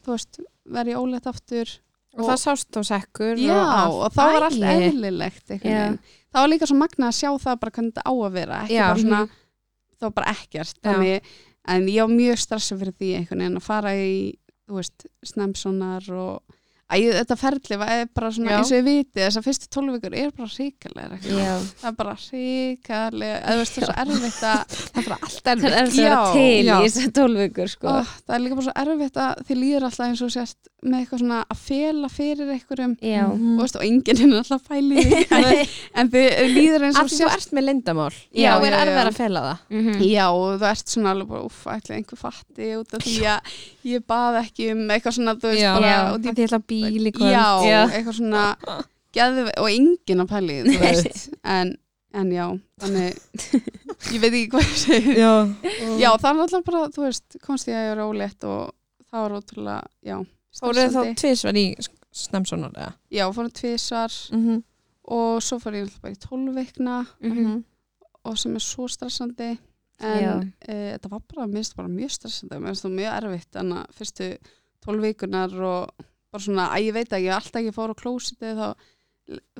þú veist, verð ég ólétt aftur Og það sást á sekkur já, og, allt. þá var allt eðlilegt veginn. það var líka svo magna að sjá það bara hvernig þetta á að vera ekki Já. bara svona, það var bara ekkert þannig, en ég var mjög stressað fyrir því einhvern veginn að fara í þú veist, snemsonar og Æ, þetta ferli er bara svona Já. eins og ég viti þessar fyrstu tólvíkur er bara ríkalegar Já, það er bara ríkalega þú það er svo erfitt að Það er bara allt það er erfitt. að vera Já, til já. í þessar tólvökur sko. Það er líka bara svo erfitt að þið líður alltaf eins og sérst með eitthvað svona að fela fyrir einhverjum. Já, Mhm. og, veist, og enginn er alltaf fæli í því. en, þið líður eins og því þú ert með lindamál Já, Þá er já, erfið já. að fela það. Mhm. Já, og þú ert svona alveg bara, uff, ætli einhver fatti út af því að ég bað ekki um eitthvað svona, þú veist, Já, bara, Bíl í kvöld já, Já. eitthvað svona geðu, og enginn að pæli í því, þú veist, en, en já, þannig, ég veit ekki hvað ég segi. Já, Já, það er alltaf bara, þú veist, komst ég að ég er ólétt og það var ótrúlega, já, Fóruð þá tvisvar í snemsonar eða? Já, fórum tvisar Mhm. og svo fór ég bara í tólveikna Mhm. og sem er svo stressandi en e, þetta var bara, minnst bara mjög stressandi mér finnst það mjög erfitt en að fyrstu tólvíkunar og bara svona, að ég veit ekki, ég alltaf ekki fór á klósitið þá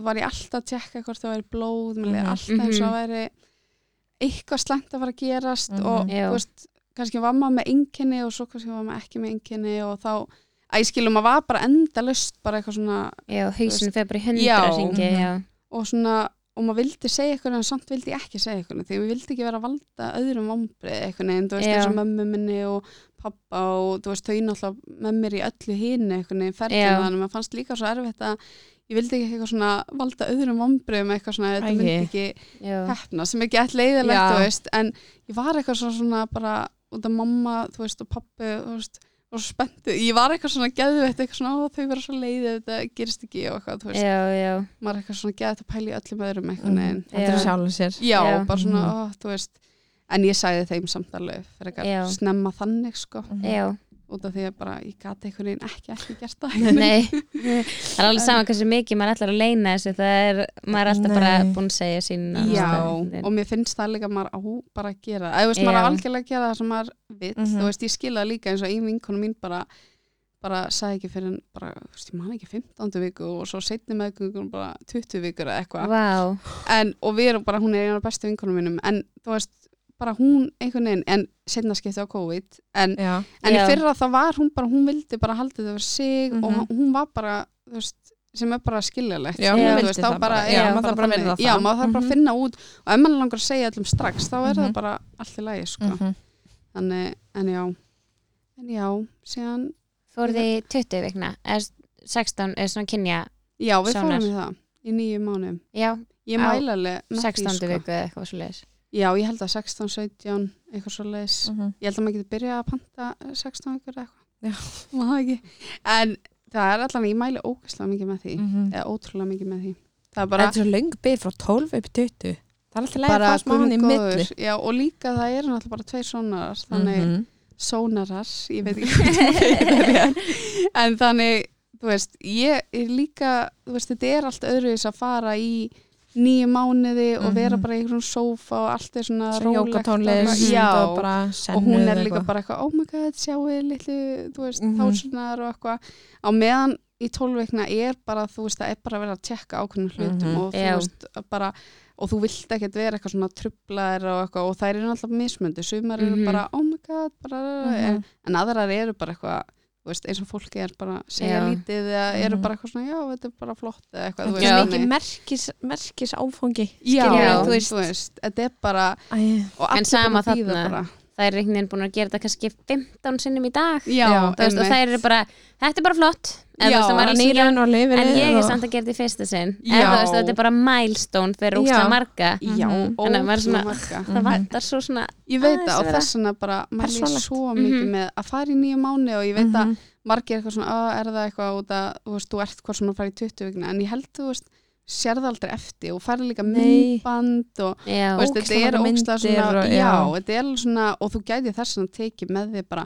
var ég alltaf að tjekka hvort það væri blóð, leiði Mhm. alltaf eins og Mhm. það væri eitthvað slæmt að fara að gerast Mhm. og Já. þú veist, kannski var maður með einkenni og svo kannski var maður ekki með einkenni og þá að ég skilum að var bara endalust bara eitthvað svona já, hausin fer bara í hundra Mhm. já, og svona og maður vildi segja eitthvað en samt vildi ég ekki segja eitthvað því við vildi ekki vera að valda öðrum vombrið eitthvað neginn, þú veist, eins og mömmu minni og pappa og þú veist, þau náttúrulega með mér í öllu hínu eitthvað neginn Já. ferðin þannig að maður fannst líka svo erfitt að ég vildi ekki eitthvað svona valda öðrum vombriðum eitthvað svona, þetta Æi. myndi ekki já, hefna sem ekki alltaf leiðilegt, en ég var eitthvað svo svona bara út af mamma, þú veist, og pappi þú veist, og svo spenntu, ég var eitthvað svona geðveitt, eitthvað svona, ó, þau vera svo leiðið þetta gerist ekki og eitthvað, þú veist já, já, maður er eitthvað svona geðveitt að pæla í öllum öðrum eitthvað neginn Þetta er Já. sjálfum sér já, Já. bara svona, Mhm. ó, þú veist en ég sagði þeim samt alveg fyrir eitthvað snemma þannig, sko Mhm. Já, út af því að bara, ég gati einhvern veginn ekki ekki gert það nei það er alveg sama hversu mikið maður ætlar að leina þessu það er, maður er alltaf bara Nei. búin að segja sín Já, og mér finnst það líka að maður á bara að gera eða þú veist, maður á Já. algjörlega að gera það sem maður vill, Mhm. þú veist, ég skila það líka eins og ein vinkonu mín bara bara sagði ekki fyrir en bara, þú veist, ég man ekki 15. viku og svo setni meðgöngun bara 20 vikur eða eitthvað en, og við erum bara, hún er eina af bestu vinkonum mínum en þú veist, bara hún einhvern veginn, en setna skipti á COVID en, Já, en í Já. fyrra þá var hún bara, hún vildi bara haldið það fyrir sig Mhm. og hún var bara, þú veist sem er bara skiljalegt Já, veist, þá bara. er Já, það maður þarf bara virða Já, maður þarf bara að Mhm. finna út og ef maður langar að segja allum strax þá er það Mhm. bara allt í lagi sko. Mhm. þannig, en já en já, síðan fór þið í 20 vikna eða 16, eða svona kynja já, við fórum í það í nýju mánum já, ég mæla alveg með 16. því, sko. viku eða eitthvað svo leiðis já, ég held að 16, 17, eitthvað svo leis Mhm. ég held að maður geti byrjað að panta 16 vikur eða Já. eitthvað Má það ekki. en það er allan, ég mæli ógæslega mikið með því Mhm. eða ótrúlega mikið með því það er Bara, Þetta er svo löng byrð frá 12 upp í 20 Það er alltaf leið að smá hann í milli já, og líka það eru náttúrulega bara tveir sónarar þannig Mhm. sónarar, ég veit ekki hvað það er en þannig þú veist, ég er líka þú veist, þetta er allt öðruvis að fara í nýju mánuði og vera Mhm. bara í einhvern sófa og allt er svona Svo rólegt og og hún er líka eitthvað. bara eitthvað, oh my god, sjáu litlu, þú veist, Mhm. tásunar og eitthvað á meðan í tólveikna er bara, þú veist, það er bara að vera að tjekka ákveðnum hlutum Mhm. og þú Já. veist, bara og þú vilt ekkert vera eitthvað svona trublaðir og eitthvað og þær eru alltaf mismöndi sumar eru Mhm. bara, oh my god bara, Mhm. en, en aðrar eru bara eitthvað veist, eins og fólki er bara að segja Já. lítið eða eru Mhm. bara eitthvað svona, já, þetta er bara flott eða eitthvað, þú veist, er Já. mikið merkis, merkis áfangi já, Já. þú veist, þetta er bara Æ, og En allir sama búin að bíða þarna. Það er einhvern veginn búin að gera þetta kannski 15 sinnum í dag já, veist, og það eru bara, þetta er bara flott en, Já, veist, og lifir en ég er samt að gera þetta í fyrsta sinn en Já. þú veist, þetta er bara milestone fyrir Já. marga já, Mhm. Þannig að maður er svona- marga það Mhm. vantar svo svona Ég veit það og þess vegna bara ég persónulegt. svo mikið Mhm. með að fara í nýju mánu og ég veit að Mhm. margir eitthvað svona, er það eitthvað út að þú veist, þú ert hvað svona að fara í 20 vikna en ég held þú veist, sér það aldrei eftir og færi líka myndband og já, þú veist, þetta er myndir svona, og- já, þetta er alveg svona og þú gæti þess að tekið með þig bara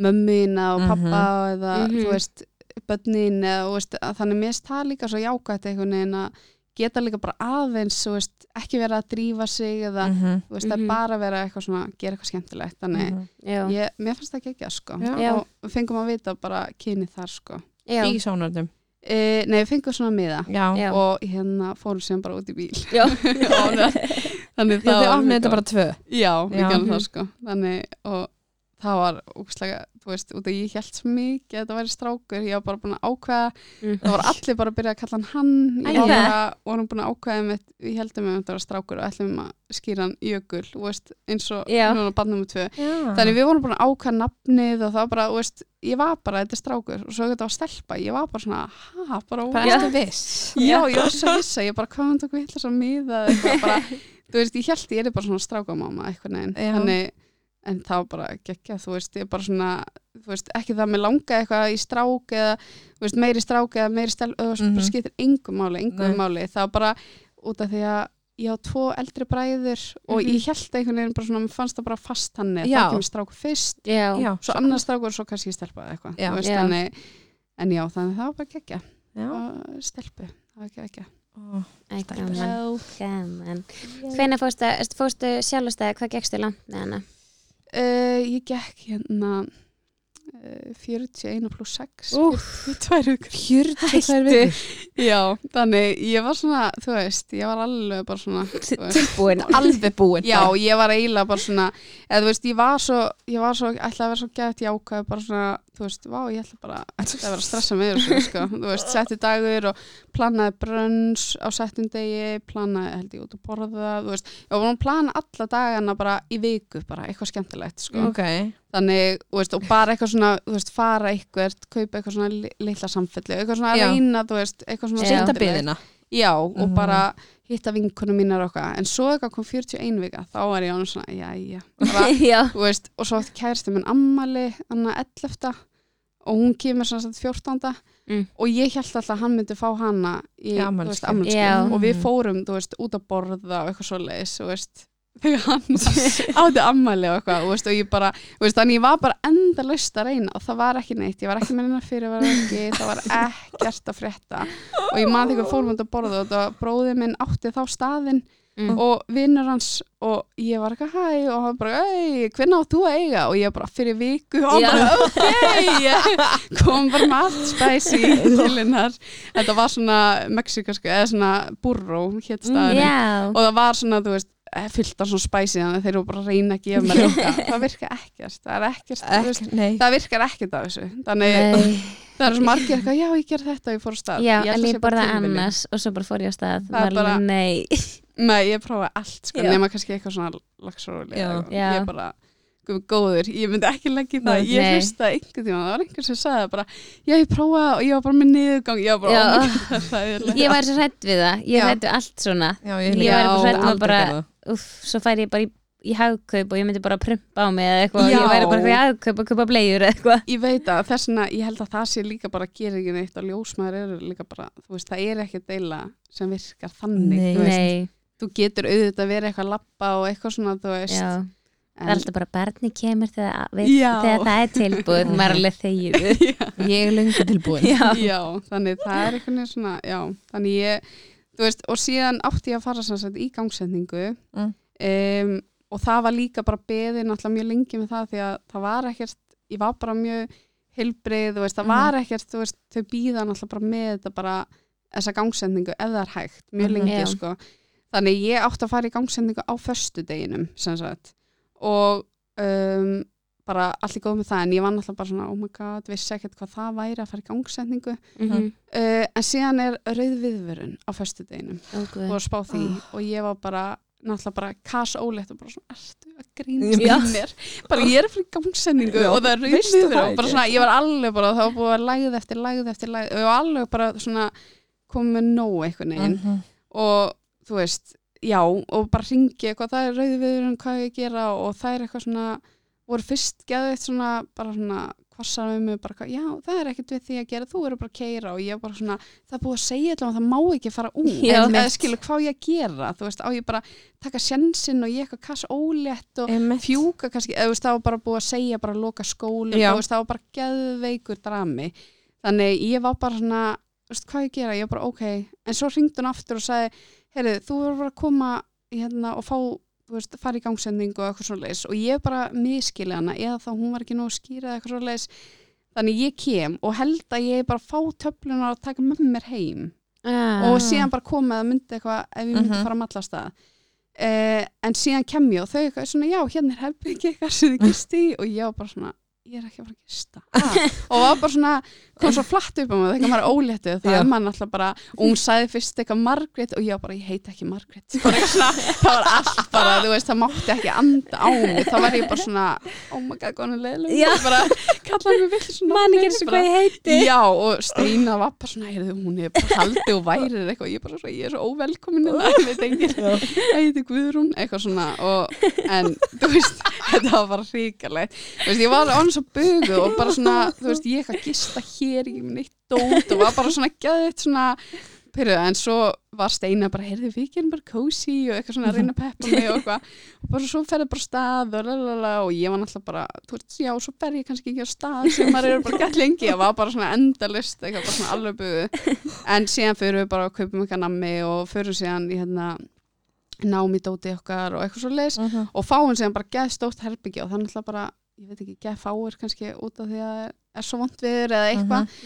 mömmina og pappa eða Mhm. þú veist, börnin eða þú veist, að þannig mér það líka svo jákvætt einhvern veginn að geta líka bara aðeins, þú veist, ekki vera að drífa sig eða Mhm. þú veist, það Mhm. bara að vera eitthvað svona, gera eitthvað skemmtilegt þannig, Mhm. ég, mér fannst það ekki ekki sko Já. Og fengum að vita bara kyni þar sko já, Í sónardum e, nei, við fengum svona miða. Já, og hérna fórum sem bara út í bíl. Já. þannig Já, þau var opnið mjög þetta bara tvö. Já, við gæðum það sko. Þannig, og það var úkslega, þú veist, út af ég held svo mikið að þetta væri strákur, ég var bara búin að ákveða. Mhm. það var allir bara að byrja að kalla hann hann. Ég var bara, vorum búin að ákveða með, við heldum með þetta var strákur og ætlum að skýra hann jökul, þú veist, eins og Já. núna barnum með tvö þannig við vorum bara að ákvæða nafnið og það var bara, þú veist, ég var bara þetta er strákur og svo þetta var stelpa, ég var bara svona ha, bara, Bara já, ég var ég hann þú veist, ég held ég er bara svona strákamáma eitthvað neginn, Já. þannig en það var bara geggja, þú veist, ég bara svona þú veist, ekki það með langa eitthvað í strák eða, þú veist, meiri strák eða meiri stel, þú veist, Mhm. bara skiptir engum máli, engum Nei. máli, það var bara út af því að ég á tvo eldri bræður og Mhm. ég held einhvern veginn bara svona, mér fannst það bara fast hann Já. það kemur strákur fyrst já, Já, svo annars strákur og svo kannski stelpa eða eitthvað Já. þú veist, Já. þannig, en já, þannig það var bara geggja Já. og stelpu, það var geggja Ó, Æ, gaman, gaman hvenær fórstu, fórstu sjálfstæði, hvað gekkstu langt með hana? Uh, ég gekk hérna uh, 41 pluss 6 Úff. fyrir tvær vikur. 42 vikur? Já, þannig ég var svona, þú veist, ég var alveg bara svona tilbúin Alveg búin Já, ég var eiginlega bara svona eða þú veist, ég var svo ég var svo, ætlaði að vera svo gætt jákvæð bara svona, þú veist, vá, ég ætla bara að vera að stressa með þessu, sko, þú veist, setti dagur og planaði brönns á settum degi, planaði, held ég, út að borða, þú veist, ég var búin að plana alla dagana bara í viku, bara eitthvað skemmtilegt, sko, ok, þannig, þú veist, og bara eitthvað svona, þú veist, fara eitthvað, kaupa eitthvað svona li- litla samfellu, eitthvað svona að reyna, þú veist, eitthvað svona skemmtilegt. Já, og Mhm. bara hitta vinkunum mínar og eitthvað, en svo eitthvað kom 41 vika, þá var ég ánum svona, já, já, bara, já, þú veist, og svo átti kærasti minn ammali, þannig að 11. og hún kemur svona sagt 14. Mm. og ég held alltaf að hann myndi fá hana í. Já. og við fórum, þú veist, út að borða og eitthvað svoleiðis, þú veist þegar hann átti ammali og eitthvað þú veist, og ég bara, veist, þannig ég var bara endalaust að reyna og það var ekki neitt. Ég var ekki með hennar fyrir ekki það var ekkert að frétta. Og ég man þegar fórum út að borða og bróðið minn átti þá staðinn Mm. og vinnur hans og ég var eitthvað hæ? Og hann bara, ei, hvernig átt þú að eiga? Og ég bara fyrir viku. Og hann bara, ok. Kom bara með allt spicy til hennar. Þetta var svona mexikaska eða svona burro hétt staðurinn. Já. Og það var svona, þú veist fyllt af svona spicy þannig að þeir eru bara að reyna að gefa mér eitthvað það virkar ekkert, það er ekkert veist, Ek, nei, það virkar ekkert af þessu þannig Nei. það er svo margir eitthvað, já ég ger þetta og ég fór á stað já, held en ég bara borða annars og svo bara fór ég á stað Það er bara- nei Nei, ég prófaði allt sko, Já. nema kannski eitthvað svona. Já. ég bara, guð, góður ég myndi ekki leggja í það, Nei. ég Nei. hlustaði einhvern tíma, það var einhver sem sagði bara, já ég prófaði og ég var bara með niðurgang ég var bara, Já. oh er ég var svo hrætt við það, ég Já. hrætt við allt svona já, Ég líka var bara um að bara- Úff, svo færi ég bara í, í hagkaup og ég myndi bara prumpa á mig eða eitthvað. Og Já. ég væri bara í hagkaup og kaupa bleiur eða eitthvað. Ég veit að þess vegna, ég held að það sé líka bara að gera ekki neitt og ljósmaður eru líka bara þú veist, það er ekki deila sem virkar þannig, Nei. þú veist, Nei, þú getur auðvitað verið eitthvað að lappa og eitthvað svona, þú veist. Já, það er alltaf bara barni kemur þegar, við, Já. þegar það er tilbúið maður er alveg þegið ég er lengur tilbúin. Já, já, þannig það er eitthvað svona, já, þannig ég veist, og síðan átti ég að fara sem sagt í gangsetningu Mm. um, og það var líka bara beðið náttúrulega mjög lengi með það því að það var ekkert, ég var bara mjög heilbrið, þú veist, það Mhm. var ekkert þú veist, þau býða náttúrulega bara með þetta bara þessa gangsetningu ef það er hægt mjög Mhm. lengi, Já. sko þannig ég átti að fara í gangsetningu á föstudeginum sem sagt og um, bara allir góð með það en ég var náttúrulega bara svona, oh my god, vissi ekkert hvað það væri að fara í gangsetningu mhm, Uh, en síðan er rauð viðvörun á föstudeginum. Ó, og guð. að spá því og ég var bara náttúrulega bara kas óleitt og bara svona ertu að grínast í mér? Bara ég er fyrir gangsendingu. Já, og það er rauð viðvörun og bara svona ég var alveg bara það var búið að lægð eftir lægð eftir lægð og ég var alveg bara svona komið með nóg einhvern veginn. Mhm. og þú veist, já og bara ringi eitthvað, það er rauð viðvörun hvað ég gera? Og það er eitthvað svona voru fyrst geðið svona bara svona kvassar við mig bara, já, það er ekkert við því að gera, þú eru bara að keira og ég bara svona, það er búið að segja allavega að það má ekki fara út, Já. eða eða skilur hvað ég að gera, þú veist, á ég bara taka sjensin og ég eitthvað kass ólétt og Einmitt. fjúka kannski, eða þú veist, það var bara búið að segja bara að loka þú veist, það var bara geðveikur drami, þannig ég var bara svona, þú veist, hvað ég gera, ég var bara ok, en svo ringd hún aftur og sagði, heyrðu, þú verður bara að koma hérna og fá veist, fara í gangsendingu og eitthvað svo leis og ég bara miskili hana eða þá hún var ekki nóg að skýra eitthvað svo leis þannig ég kem og held að ég bara fá töflunar og taka með mér heim. Ah. og síðan bara koma eða myndi eitthvað ef ég myndi Mhm. fara að mallast það uh, en síðan kem ég og þau eitthvað svona já, hérna er herbyggi eitthvað sem þið gisti í. Og ég var bara svona ég er ekki að fara að gista. Ah. og var bara svona, kom svo flatt upp á mig þegar maður er óléttið, það er maður alltaf bara og hún sagði fyrst eitthvað Margrét og ég var bara, ég heiti ekki Margrét. Það var allt bara, þú veist, það mátti ekki anda á mig, þá var ég bara svona oh my god, góðan Já. bara kallaði mig vill svona Man ekki eins og hvað ég heiti. Já, og Steina var bara svona, heyrðu, hún er bara haldið og værir eitthvað, ég er bara svona, ég er svo óvelkomin ég heiti Guðrún, og, án svo bugu og bara svona, þú veist, ég eitthvað gista hér, ég með neitt dót og var bara svona gæðið svona, Pyrru, en svo var Steina bara, heyrðu, við gerum bara cozy og eitthvað svona að reyna að peppa mig og eitthvað. Og bara svo ferði bara stað og lalala og ég var náttúrulega bara, þú veist, já, svo fer ég kannski ekki á stað sem maður eru bara gett lengi, ég var bara svona endalist, eitthvað bara svona alveg bugu. En síðan fyrir við bara að kaupum eitthvað nammi og fyrir síðan í hérna námi dóti okkar og eitthvað svo leis Mhm. og fáum síðan bara geð stórt herbyggja og er náttúrulega bara, ég veit ekki, geð fáir kannski út af því að það er svo vond viður eða eitthvað.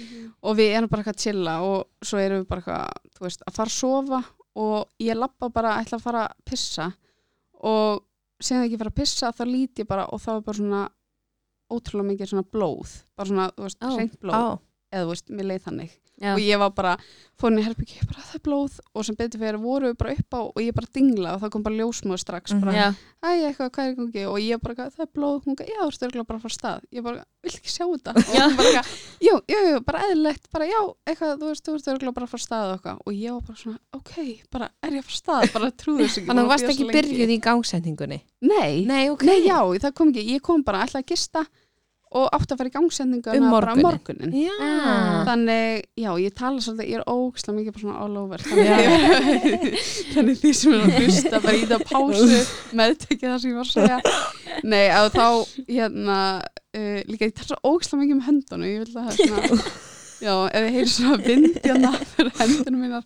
Og við erum bara eitthvað að chilla og svo erum við bara eitthvað, þú veist, að fara að sofa og ég lappa bara að ætla að fara að pissa. Og sem ekki fara að pissa þá lít ég bara og þá er bara svona ótrúlega mikið svona blóð bara svona, þú veist, Ó. hreint blóð Á, eða þú veist, mér leið þannig Já. og ég var bara, fór inn í herbyggi ég bara, það er blóð. Og sem betur fyrir voru við bara upp á og ég bara dingla og það kom bara ljósmóð strax Mhm. bara, Já. æ, eitthvað, hvað er gangi? Og ég bara, það er blóð, hún bara, já, þú örugglega bara frá stað. Ég bara, vil ekki sjá þetta? Og hún bara, eitthvað, jú, jú, jú, bara eðlilegt bara, já, eitthvað, þú veist, þú örugglega bara frá stað og eitthvað, og ég var bara svona, ok bara, er ég frá stað, bara trúðu ekki Þannig að þú varst ekki byrjuð í gangsendingunni? Nei, Nei, ok. Nei, já, það kom ekki, ég kom bara alltaf að gista og átti að fara í gangsendingu Um bara morguninn. morgunin Já, Ah. Þannig, já, ég tala svolítið, ég er ógislega mikið bara svona all over. Þannig, þannig því sem er að hlusta bara í það pásu meðtekið það sem ég var að segja. Nei, að þá, hérna, uh, líka ég tala svo ógislega mikið um höndunum Ég vil að það er svona, já, ef ég heyri svona vind hérna fyrir hendunum mínar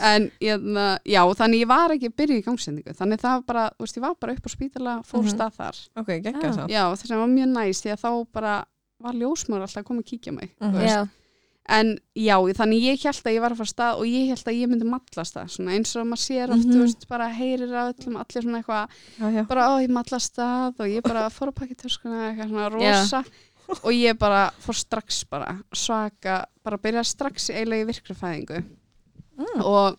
En, hérna, já, þannig ég var ekki að byrja í gangsendingu Þannig það var bara, þú veist, ég var bara upp á spítala, fór Mhm. stað þar ok, geggja Ah. svo Já, þess að var mjög næst því að þá bara var ljósmör alltaf að koma að kíkja mig Mhm. þú veist. Já. En já, þannig ég held að ég var að fara stað og ég held að ég myndi mallast það svona eins og maður sér oft, Mhm. þú veist, bara heyrir að öllum allir svona eitthvað, Já, já bara ó, ég mallast það og ég bara fór að pakka í töskuna eitthvað svona rosa og ég bara fór strax bara svaka, bara byrja strax eiginlega í virkfæðingu Mm. og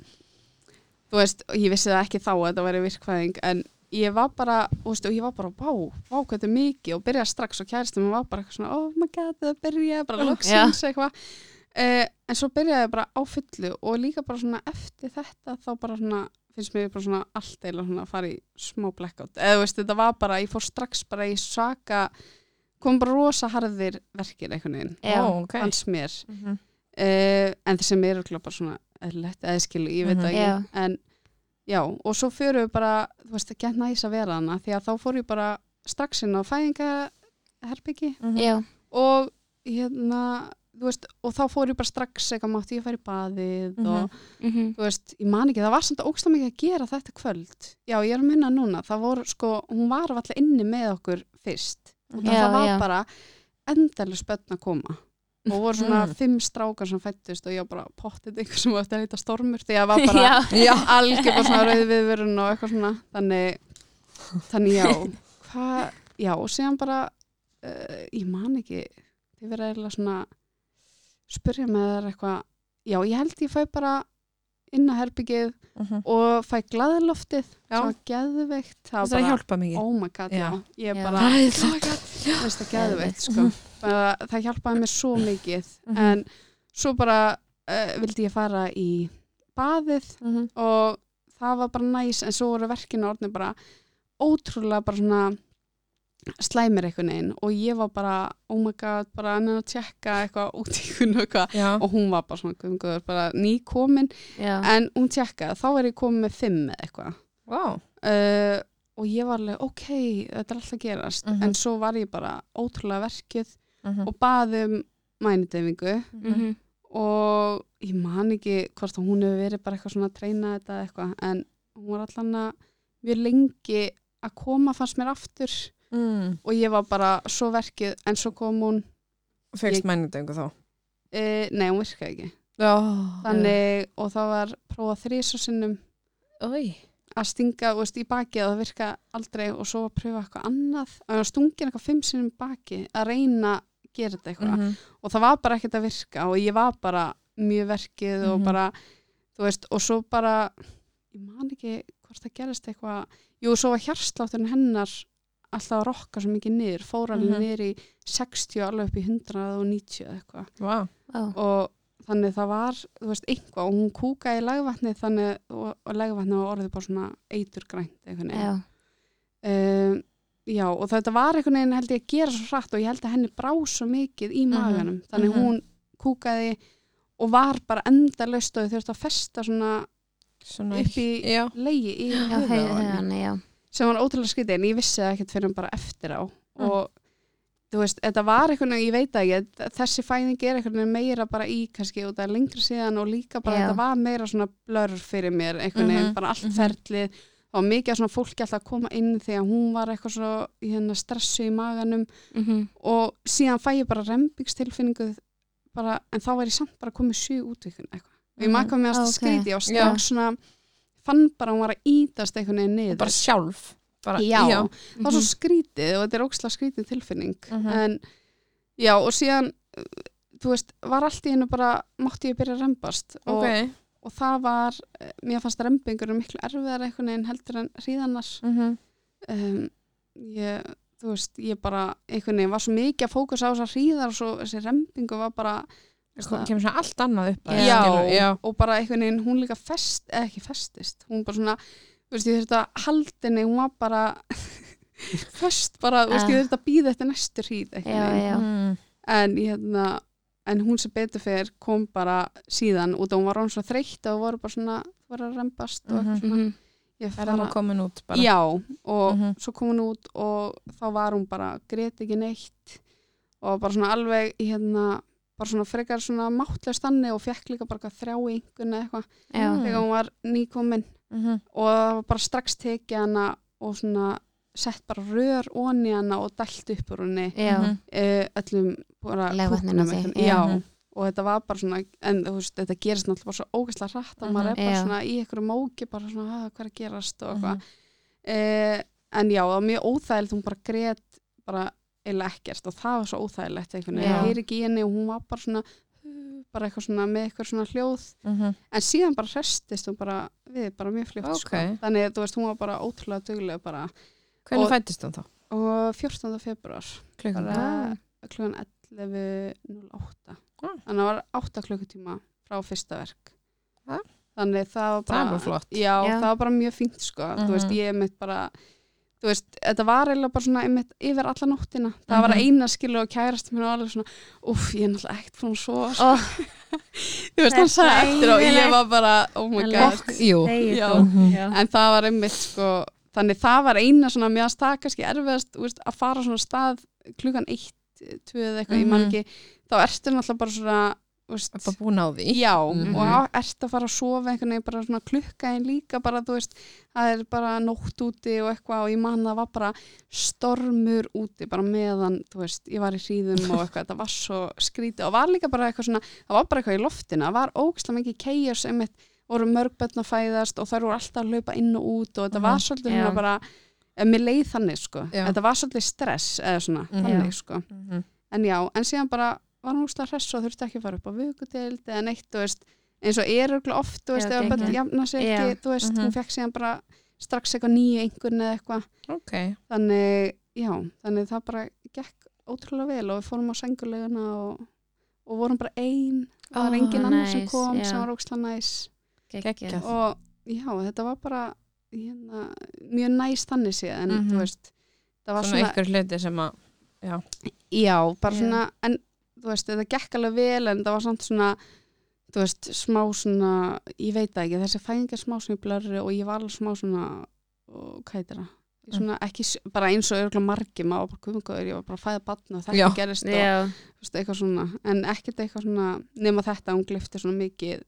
þú veist, og ég vissi það ekki þá að þetta væri virkfæðing en ég var bara, þú veist, og ég var bara vá, vá hvað þetta er mikið. Og byrjaði strax og kæristum var bara eitthvað svona, oh my god, það byrja bara loksins eitthvað. Uh, en svo byrjaði ég bara á fullu og líka bara svona eftir þetta þá bara svona finnst mér bara svona allt eða svona að fara í smá blackout. Eða þú veist, þetta var bara, ég fór strax bara í svaka kom bara rosa harðir verkir einhvern veginn, Já. Ó, ok fannst mér Mhm. uh, en þessi mér er bara svona eðlilegt, eða skilu, ég veit Mhm. það ekki Já. en já, og svo fyrir við bara þú veist, ekki næs að vera hana því að þá fór ég bara strax inn á fæðingaherbyggi Mhm. Já. og hérna þú veist, og þá fór ég bara strax eitthvað mátti ég fara í baðið Mhm. og Mhm. þú veist, ég man ekki, það var samt ógstlega mikið að gera þetta kvöld já, ég er að minna núna, það voru sko hún var alltaf inni með okkur fyrst og Já, það var já. bara endalega spönn að koma. Og voru svona Mm. fimm strákar sem fættust og ég var bara pottið eitthvað sem var eftir að heita stormur? Því að það var bara Já. Já, algjör bara svona rauð viðvörun og eitthvað svona. Þannig, þannig já. Hvað, já og síðan bara uh, ég man ekki. Þið verða eiginlega svona spyrja með þær eitthvað. Já ég held ég fæ bara inn að herbyggið Mhm. og fæ glaðloftið Já. svona geðveikt það það var bara, hjálpa mikið oh my god, já, Já. ég bara oh my god, það geðveikt sko. Mhm. bara, það hjálpaði mér svo mikið Mhm. en svo bara uh, vildi ég fara í baðið Mhm. og það var bara næs en svo voru verkinu orðin bara ótrúlega bara svona slæmir einhvern veginn og ég var bara oh my god, bara að neina að tjekka eitthvað út í hún og eitthvað. Og hún var bara svona guðmgöður, bara nýkomin. Já. en hún tjekkaði, þá er ég komin með fimm eða eitthvað. Vá. Uh, og ég var alveg, ok, þetta er alltaf að gerast. Mhm. en svo var ég bara ótrúlega verkið Mhm. og baði um mænudefingu Mhm. og ég man ekki hvort að hún hefur verið bara eitthvað svona að treyna þetta eða eitthvað en hún var allan að mjög lengi að koma fannst mér aftur mm. og ég var bara svo verkið en svo kom hún Fegst mænudengu þá e, nei, hún virkaði ekki Já, þannig, og það var prófað þrís og sinnum Oi. að stinga veist, í baki og það virka aldrei og svo að pröfa eitthvað annað að stungin eitthvað fimm sinnum baki að reyna að gera þetta eitthvað Mhm. og það var bara ekkert að virka og ég var bara mjög verkið og Mhm. bara þú veist, og svo bara ég man ekki hvort það gerist eitthvað jú, svo var hjarslátturinn hennar alltaf að rokka svo mikið niður fór alveg Mhm. niður í 60 alveg upp í 190 eða eitthvað. Vá. og þannig það var, þú veist, eitthvað og hún kúkaði í legvatni þannig og, og legvatni var orðið bara svona eiturgrænt veginn Já. um, já, og þetta var einhvern veginn held ég að gera svo hratt og ég held að henni brá svo mikið í Mhm, maganum þannig mhm. hún kúkaði og var bara endalaust og þau þurfti að festa svona Svona upp í Já, leiði í höfuðið á henni. Sem var ótrúlega skrítið en ég vissi það ekkert fyrir bara eftir á Mm. og þú veist, þetta var einhvern veginn, ég veit það ekki þessi fæðing er einhvern veginn meira bara í kannski það er lengri síðan og líka bara Já. þetta var meira svona blör fyrir mér einhvern veginn, Mhm, bara allt mhm. ferlið og mikið af svona fólki alltaf að koma inn þegar hún var eitthvað svo í hennar stressu í maganum Mhm. og síðan fæ ég bara rembingstilfinningu bara, en þá var ég samt bara komið sjö útvikun eitthvað og ég maður komið að Ok. skríti og strax svona fann bara að hún var að ítast einhvern veginn niður bara sjálf bara, já, það var svo Mhm. skrítið og þetta er ókslega skrítið tilfinning Mhm. en já og síðan uh, þú veist, var allt í hennu bara mátti ég byrja að rembast og, ok og það var, mér fannst rembingur miklu erfiðar einhvern veginn heldur en hríðanar Mhm. um, ég, þú veist, ég bara einhvern veginn var svo mikið að fókus á þessar hríðar og svo þessi rembingu var bara kemur svona allt annað upp að já, skilur, já. og bara einhvern veginn hún líka fest, eða ekki festist hún bara svona, þú veist, ég þurfti að haldinni hún var bara föst bara, þú veist, ég Ah. þurfti að býða eftir næstu hríð einhvern Já, veginn. já. Mm. en hérna en hún sem betur fyrir kom bara síðan út og hún var hún svo þreytt og voru bara svona, voru að rembast og eitthvað svona Mhm. ég er það nú komin út bara já, og Mhm. svo kom hún út og þá var hún bara, grét ekki neitt og bara svona alveg hérna, bara svona frekar svona máttlega stanni og fekk líka bara þrjá eða eitthvað. Mm. þegar hún var nýkomin Mhm. og það var bara strax tekið hana og svona sett bara rör onni hana og dælt upp úr henni. Mhm. uh, öllum bara einhvern- já. og þetta var bara svona en þú veist, þetta gerist náttúrulega bara svo ógeðslega hratt og maður er bara Já. svona í einhverju móki bara svona, "Ah, hvað er að gerast og eitthvað Mhm. uh, en já, það var mjög óþægilegt hún bara grét bara eiginlega ekkert og það var svo óþægilegt Já. ég heyri ekki í henni og hún var bara svona uh, bara eitthvað svona með eitthvað svona hljóð Mhm. en síðan bara hrestist hún bara við bara mjög fljótt Ok. sko. þannig þú veist hún var bara ótrúlega dugleg bara hvernig Og- fættist hún þá? og 14. februar klukkan bara klukkan 11.08 Ah. þannig að það var 8 klukkutíma frá fyrsta verk Ah. þannig það var það bara bara flott já, Já. það var bara mjög fínt sko þú Mhm. veist, ég mitt bara þú veist, þetta var eiginlega bara svona einmitt, yfir alla nóttina, það var Mhm. eina skilu og kærast mér og alveg svona uff, ég er náttúrulega ekkert frá svo sko. Ó, þú veist, hann sagði eftir og ég var bara oh my god jú þú. Mhm. Já. en það var einmitt sko þannig það var eina svona að stað kannski erfiðast þú veist, að fara svona stað klukkan eitt, tvö eða eitthvað, ég man Mhm. ekki þá ertu náttúrulega bara svona bara búin á því já, Mhm. og á- ertu að fara að sofa einhvern veginn bara svona klukka en líka bara þú veist, það er bara nótt úti og eitthvað og ég man það var bara stormur úti bara meðan þú veist, ég var í hríðum og eitthvað þetta var svo skrítið og var líka bara eitthvað svona það var bara eitthvað í loftina, það var ógislega mikið kegjars einmitt, voru mörg börn að fæðast og þær voru alltaf að laupa inn og út og þetta Mhm. var svolítið Já. svona bara ef mér leið þannig sko, Já. þetta var svolítið stress eða svona, Mhm. þannig sko Mhm. en já, en síðan bara var hún úrslega hress og þurfti ekki að fara upp á vökudeild eða neitt, þú veist, eins og er örugglega oft, þú veist, Já, ef geggjað. jafna sig ekki, Já. þú veist, Mhm. hún fekk síðan bara strax eitthvað nýju einhvern eða eitthvað ok þannig, já, þannig það bara gekk ótrúlega vel og við fórum á senguleguna og, og vorum bara ein það var Ó, engin annar sem nice, kom já. sem var ókslega næs Geggjað. og já, þetta var bara hérna, mjög næs þannig séð en Mhm. þú veist, það var svona svona, ykkur hluti sem að já, bara Já. svona en þú veist, þetta gekk alveg vel en það var samt svona þú veist, smá svona ég veit það ekki, þessi fæðing er smá svona í blörri og ég var alveg smá svona og hvað heitir það? Mm. Svona ekki, bara eins og örgulega margi maður var bara guðmungaður, ég var bara að fæða batna og þetta Já. gerist og þú veist, eitthvað svona, en ekkert eitthvað svona nema þetta, hún glifti svona mikið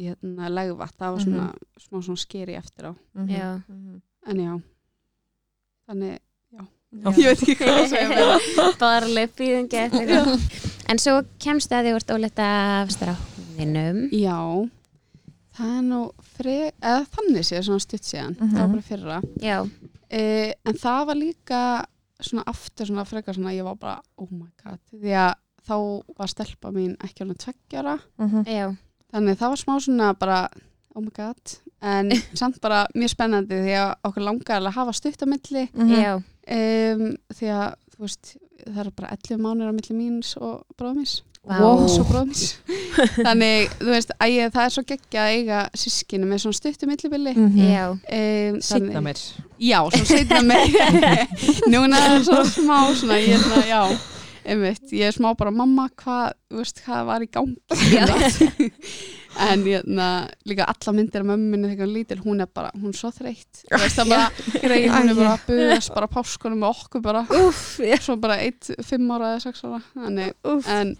í hérna legvatt, það var svona smá svona skeri eftir á, Mhm. Já. Mhm. en já þannig. Ég veit ekki hvað að segja fýðingi eftir En svo kemst að þið vart óletta af stráðinum Já, það er nú fre, eða þannig séð svona stutt síðan, Mhm. það var bara fyrra. Já, e, en það var líka svona aftur svona frekar svona ég var bara, oh my god því að þá var stelpa mín ekki alveg tveggjara Mhm. já, þannig það var smá svona bara oh my god, en samt bara mjög spennandi því að okkur langar að hafa stutt á milli. Mhm. já, um, því að þú veist það eru bara 11 mánir á milli míns og bróðmís bróðmís þannig, þú veist, að ég, það er svo geggja að eiga sískinu með svona stuttu millibili. Mhm. já. Um, Seinna meir. Já, svo setna meir. Núna er það svona smá svona, ég er svona, já einmitt, ég er smá bara, mamma, hvað þú veist, hvað var í gangi? En ég, na, líka alla myndir af mömmunni þegar hún lítil, hún er bara, hún er svo þreytt. Þú veist, það bara, greið, hún er bara að buðast bara páskunum með okkur bara. Já, svo bara eitt, fimm ára eða sex ára þannig, úff. En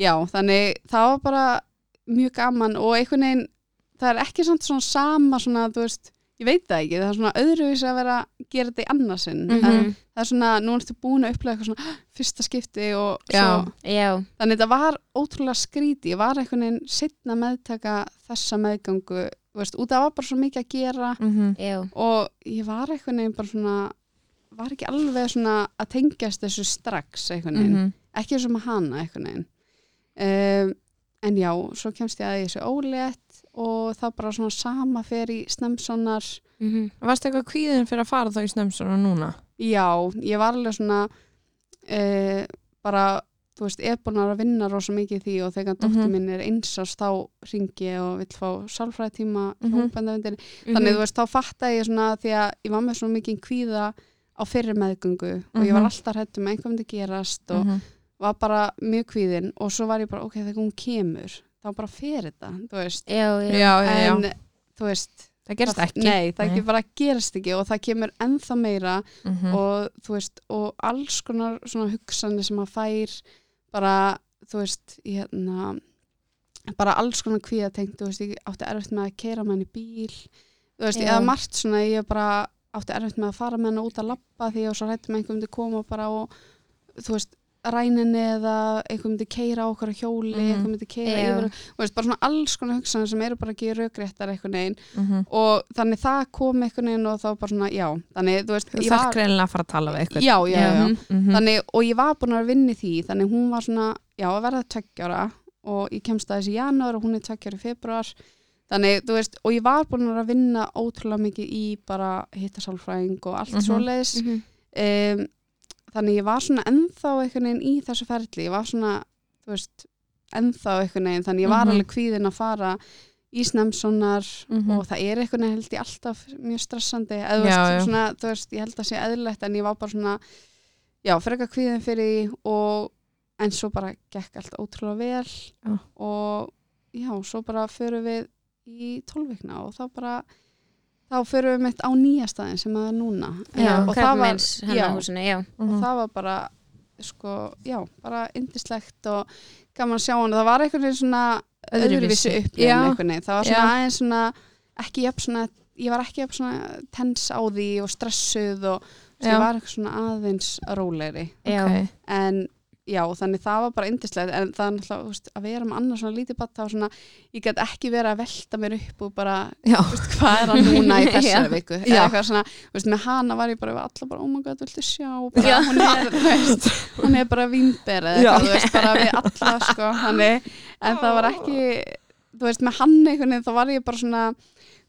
já, þannig það var bara mjög gaman og einhvern veginn það er ekki svona sama svona, þú veist, ég veit það ekki, það er svona öðruvísi að vera að gera þetta í annarsinn Mhm. en það er svona, nú ertu búin að upplega eitthvað svona "Ah, fyrsta skipti og Já. svo Já, þannig þetta var ótrúlega skríti ég var einhvern veginn setna meðtaka þessa meðgangu, þú veist, út af það var bara svo mikið að gera Mhm. já, og ég var einhvern veginn bara svona var ekki alveg svona að tengjast þessu strax einhvern veginn, Mhm. ekki sem að hana einhvern veginn um, en já, svo kemst ég að þessu ólétt og það bara svona sama fer í snemsonar mhm, Varstu eitthvað kvíðin fyrir að fara þá í snömsuna núna? já, ég var alveg svona uh, bara þú veist, búin að vinna rosa mikið því og þegar dóttir Mhm. minn er einsast þá ringi ég og vill fá sálfræðitíma Mhm. hljómbendavindin þannig þú veist, þá fatta ég svona því að ég var með svo mikið kvíða á fyrir meðgöngu og ég var Mhm. alltaf hrættum um einhver myndi gerast og Mhm. var bara mjög kvíðin og svo var ég bara, ok, þegar hún kemur þá bara fer þetta, þú veist já, já, Já, já, en þú veist Það gerist það, ekki. nei, það Nei. ekki bara gerist ekki og það kemur ennþá meira Mhm. og þú veist, og alls konar svona hugsanir sem að fær bara, þú veist, hérna bara alls konar kvíða tengt, þú veist, ég átti erfitt með að keira með henni bíl, þú veist, eða margt svona, ég bara átti erfitt með að fara með henni út að labba því og svo hættum einhver myndi koma bara og þú veist, ræninni eða einhver myndi keira á okkur á hjóli, Mhm. einhver myndi keira Já. yfir, veist, bara svona alls konar hugsanir sem eru bara ekki raugréttar einhvern veginn Mhm. og þannig það kom einhvern veginn og þá bara svona, já, þannig, þú veist, Þú þarf greinilega að fara að tala við eitthvað. já, já, já, já. Mhm. Þannig, og ég var búin að vinna í því þannig hún var svona, já, að verða tveggjára og ég kemst að þessi janúar og hún er tveggjára í februar þannig, þú veist, og ég var búin að vinna ótrúlega mikið í bara hittasálfræðing og allt Mhm. svoleiðis um, þannig ég var svona ennþá einhvern veginn í þessu ferli ég var svona, veist ennþá einhvern veginn, þannig ég var Mhm. alveg kvíðin að fara í snemsonar Mhm. og það er einhvern veginn held ég alltaf mjög stressandi eða þú veist, ég held að sé eðlilegt en ég var bara svona já, frekar kvíðin fyrir því og en svo bara gekk allt ótrúlega vel Já. og já, svo bara förum við í tólvikna og þá bara þá förum við mitt á nýja staðin sem það er núna Já, og það var, hennar já, húsinu, já. og Mhm. það var bara sko, já, bara indislegt og gaman að sjá hann það var einhvern veginn svona Öðruvísi. öðruvísi upplifin það var svona Já. aðeins svona ekki jafn svona, ég var ekki jafn svona tens á því og stressuð og ég var eitthvað svona aðeins rólegri Já, Ok. en já, þannig það var bara indislegt en það er náttúrulega, þú veist, að vera með annars svona lítið batt þá svona, ég get ekki verið að velta mér upp og bara, veist, hvað er hann núna í þessari Já. viku, eða eitthvað svona þú veist, með hana var ég bara, alla bara, oh my god, viltu sjá? Bara, hún er, þú veist hún er bara vínber eða eitthvað, þú veist, bara við alla, sko þannig, en það var ekki þú veist, með hann einhvern veginn, þá var ég bara svona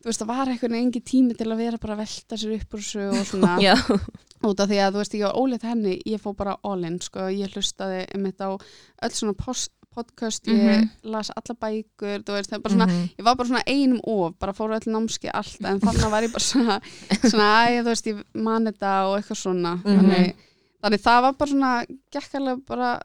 þú veist, það var veginn engin tími til að vera bara að velta sér upp úr þessu og svona út af því að þú veist, ég var óleitt henni ég fór bara all in, sko, ég hlustaði einmitt á öll svona post, podcast ég Mhm. las alla bækur þú veist, það bara svona, Mhm. ég var bara svona einum of bara fór öll námski allt en þannig var ég bara svona, svona æ, þú veist, ég man þetta og eitthvað svona Mhm. þannig, þannig það var bara svona gekkarlega bara,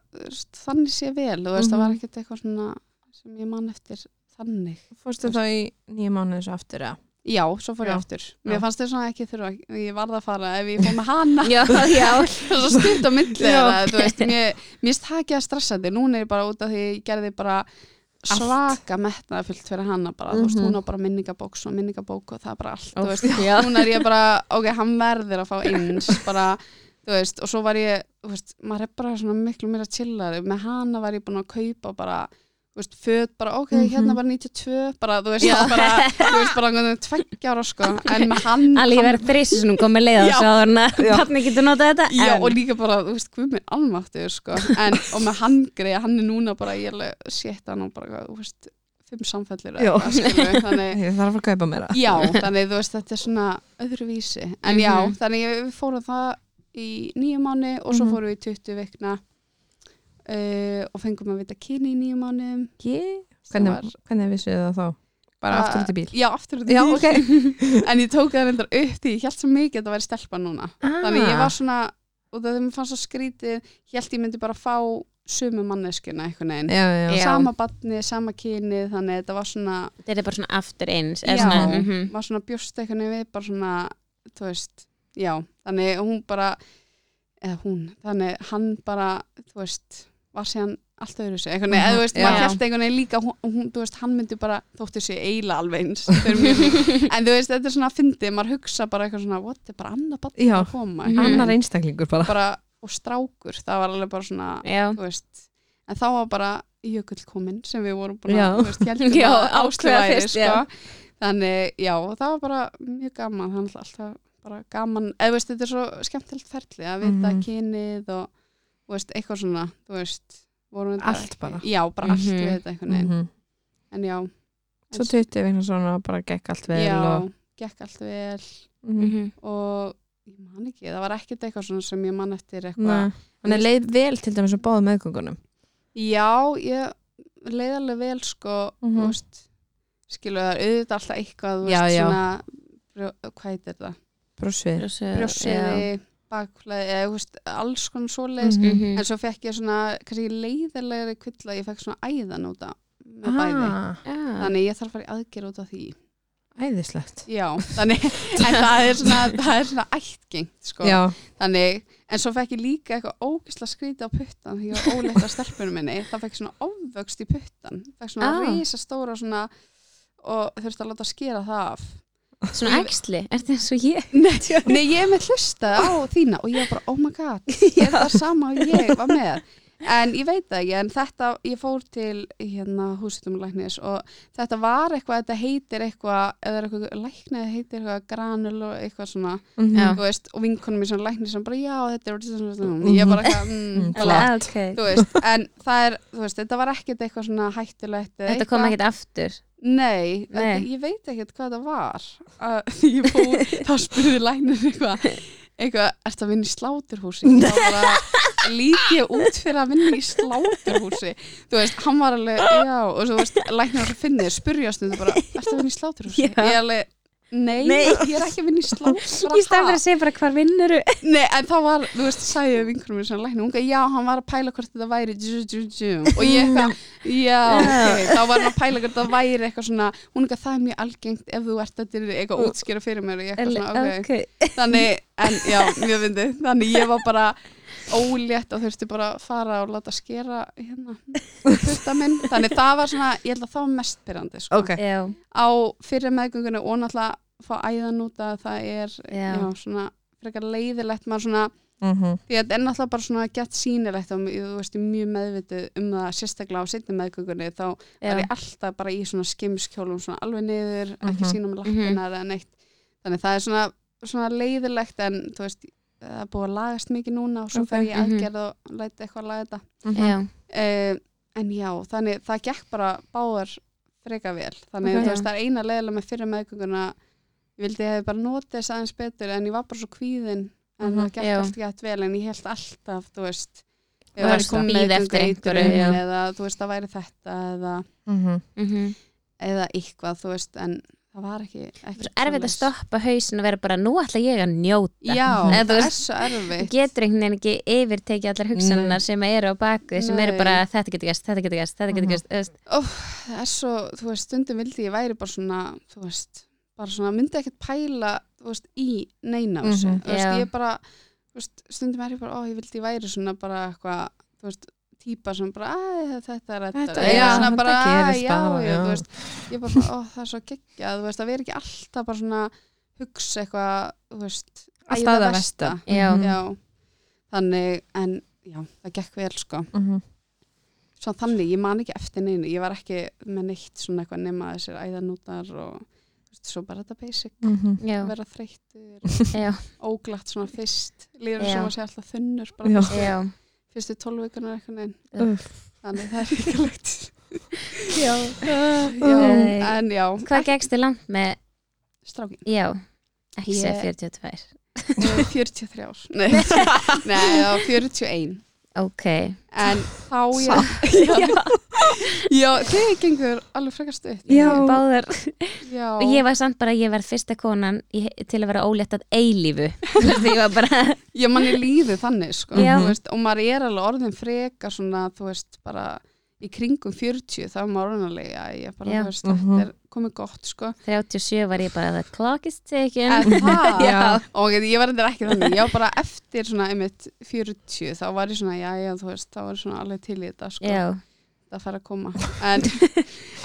þannig sé vel þú veist, það var Mhm. ekkert eitthvað svona sem ég man eftir þannig. Fórstu þá í nýju mánuðis aftur, eða? já, svo fór ég aftur. Mér fannst þau svona ekki þurfa, ég varð að fara ef ég fór með hana. Já, já. svo stutt á þú veist, mér, mér finnst það ekki að stressandi. Núna er ég bara út af því ég gerði bara svaka metnaða fullt fyrir hana bara, þú veist, Mhm. hún á bara minningabók og minningabók og það er bara allt, þú Úff, veist. já. núna er ég bara, ok, hann verður að fá eins bara, þú veist, og svo var ég þú veist, maður er bara svona miklu meira chillari, með hana var ég búin að kaupa bara þú veist, föt bara, ok, Mhm. hérna bara 92 bara, þú veist, Já. bara, þú veist, bara einhvern veginn tveggja ára, sko, en með hann hann- verið þrísi sem komið leið á Já. þessu áður en Já. að barni getur notað þetta Já, en, og líka bara, þú veist, hvað minn almáttur, sko, en, og með hann greið, hann er núna bara, ég er alveg, sétt hann og bara, þú veist, fimm samfellir þannig, Ég þarf að kaupa mér það. já, þannig, þú veist, þetta er svona öðruvísi, en já, Mhm. þannig ég- við fórum það í nýju mánu og svo Mhm. fórum við í 20 vikna uh, og fengum að vita kyni í nýju mánu Yeah. Hvernig, hvernig vissu það þá? Bara aftur út í bíl? Já, aftur út í Já, bíl, ok. en ég tók það reyndar upp því, ég held svo mikið að það væri stelpa núna, þannig ég var svona og það þegar mér fannst svo skrítið ég held ég myndi bara fá sömu manneskuna einhvern veginn, Já, já, Já. sama badni, sama kynið þannig að þetta var svona, þetta er bara svona aftur eins Já. eða svona, mhm. var svona bjóst einhvern veginn við bara svona, þú veist já, þannig hún bara eða hún, þannig hann bara þú veist, var síðan allt öðru sig, einhvern veginn, eða þú veist, Já. maður held einhvern veginn líka, hún, hún, þú veist, hann myndi bara þóttu sig eiginlega alveg eins en þú veist, þetta er svona að fyndi, maður hugsa bara eitthvað svona, what, þetta er bara annað barn Já. að koma, Mhm. veginn. annar einstaklingur bara bara, og strákur, það var alveg bara svona, Já, þú veist, en þá var bara jökull kominn sem við vorum búin Já. að, þú veist, heldum Já, að já. sko. þannig, já, það var bara mjög gaman, þannig alltaf bara gaman, eða þú veist, þetta er svo skemmtilegt ferli að vita Mhm. kynið og, veist, eitthvað svona, þú veist, vorum við Allt bara. Já, bara allt Mhm. við þetta einhvern veginn, Mhm. en já, svo 20 vegna svona bara gekk allt vel já, og, gekk allt vel Mhm. mhm. og ég man ekki, það var ekkert eitthvað svona sem ég man eftir eitthvað. Þannig leið vel til dæmis að báða meðgöngunum Já, ég leið alveg vel sko, Mhm. þú veist skilu það er auðvitað alltaf eitthvað Já, veist, já. svona brjó, hvað heitir það? Brjósiði, bakflæði eða veist, alls konar svoleiðis Mhm. Mhm. en svo fekk ég svona, leiðilegri kvilla, ég fekk svona æðanúta með bæði, ah, Já. þannig ég þarf að fara í aðgerð út af því æðislegt Já, þannig, en það er svona það er svona ættgengt sko þannig, en svo fekk ég líka eitthvað ógisla skríti á puttan því ég var óleitt að stelpunum minni, það fekk svona ofvöxt í puttan, fekk svona Ah. ah. risastóra svona og þurfti að láta skera það af Svona æxli, er þetta eins og ég? Nei, nei ég er með hlustaði á þína og ég var bara, oh my god, er það sama og ég var með en ég veit það ekki, en þetta ég fór til hérna húsitumlæknis og þetta var eitthvað, þetta heitir eitthvað, eða eitthvað læknið heitir eitthvað granul og eitthvað svona Mhm. Já. þú veist, og vinkonum í svona læknir sem bara, já, þetta er svona, svona, ég bara eitthvað, mm, Mm, flott. Alveg, ok. þú veist, en það er, þú veist, þetta var ekkert eitthvað svona hættulegt eða Þetta kom eitthvað. ekkert aftur. Nei, Nei. Ég veit ekkert hvað það var því ég fór, þá spurði læknir eitthvað, eitthvað, ertu að vinna í sláturhúsi? Þá bara lít ég út fyrir að vinna í sláturhúsi þú veist, hann var alveg, já og svo, veist, læknir að finna, spurja stundu bara, ertu að vinna í sláturhúsi? Já. Ég er alveg, nei, Nei. ég er ekki að vinna í sláturhúsi Í stað fyrir að segja bara hvar vinnur Nei, en þá var, þú veist, sagði ég vinkunum mér hún gaf, já, hann var að pæla hvort þetta væri djú, djú, djú, og ég eitthvað, já, ok, þá var hann að pæla hvort þetta væri eitthvað svona, hún eitthvað, það er mjög algengt ef þú ert að þetta eitthvað útskýra fyrir mér. Og ég eitthvað svona, ok, þannig, en já, mjög fyndið, þannig ég var bara ólétt og þurfti bara að fara og láta skera hérna, þannig það var svona, ég held að það var mest pyrrandi, sko, ok, Já, á fyrir meðgöngunni og náttúrulega fá æðan út að það er, Já. já, svona, frekar leiðilegt, maður svona, mhm, því að er náttúrulega bara svona gett sýnilegt og þú veist, ég er mjög meðvitið um það sérstaklega á setni meðgöngunni þá já. var ég alltaf bara í svona skimskjólum svona alveg niður, ekki Mhm. sína með lappinar eða neitt, þannig það er svona, svona leiðilegt en þú veist það er búið að lagast mikið núna og svo Ok, fer ég mhm. aðgerð og læti eitthvað að laga þetta mhm. Já, uh, en já, þannig það gekk bara báðar freka vel þannig Ok. þú veist, það er eina leiðilega með fyrir meðgönguna ég vildi að ég hef bara notið þess aðeins betur en ég var bara svo kvíðin en Mhm. það gekk Já. allt gett vel en ég held alltaf, þú veist varst væri komið eftir einhverju, eða þú veist, það væri þetta eða, Mhm. mhm. eða eitthvað, þú veist, en það var ekki, ekki Svo erfitt að stoppa hausin og vera bara nú ætla ég að njóta Já, Eða það er svo erfitt getur einhvern veginn ekki yfirtekið allar hugsanarnar sem eru á baku sem eru Nei. bara þetta getur gæst, þetta getur gæst, þetta getur gæst veist. það er svo, þú veist, stundum vildi ég væri bara svona, þú veist, bara svona myndi ekkert pæla, þú veist, í neina þessu, Mhm. þú veist, Já. ég bara veist, stundum er ég bara, ó, ég vildi væri svona bara eitthvað, þú veist típa sem bara, þetta er þetta já, svona þetta bara, "Æ, gerist já, bara, já, veist. Ég bara, svona, ó, það er svo geggjað, þú veist, það veri ekki alltaf bara svona hugsa eitthvað, þú veist Alltaf það versta. Mhm. já, þannig en, já, það gekk vel, sko. Mhm. svo þannig, ég man ekki eftir neinu. Ég var ekki með neitt svona eitthvað nema þessir æðanútar og þú veist, svo bara þetta basic. Mhm. Já, vera þreyttur, já, óglatt svona fyrst. Líður sem að sé alltaf þunnur bara Já. Fyrstu, tólvíkunar eitthvað neginn Úff. þannig það er ríkalegt Já. já, Nei. en já. Hvað gegstu langt með, strákin, já ekki Ég- segja 42 Eh, 43 ár nei, nei já, 41 Ok, en þá ég já, já, þið gengur alveg frekar stutt. Já. báðar já, og ég var samt bara, ég var fyrsta konan í, til að vera ólétt að eilífu. Því ég var bara, ég manni líði þannig sko, Já. þú veist, og maður er alveg orðin frekar svona, þú veist, bara í kringum 40 þá orðanlega ég bara, þú veist, Mhm. þetta er komið gott sko. 37 var ég bara the clock is ticking. Og ég var endur ekki þannig. Ég var bara eftir svona einmitt 40 þá var ég svona, já, já, þú veist þá var ég svona alveg til í þetta sko. Já, það fara að koma. En,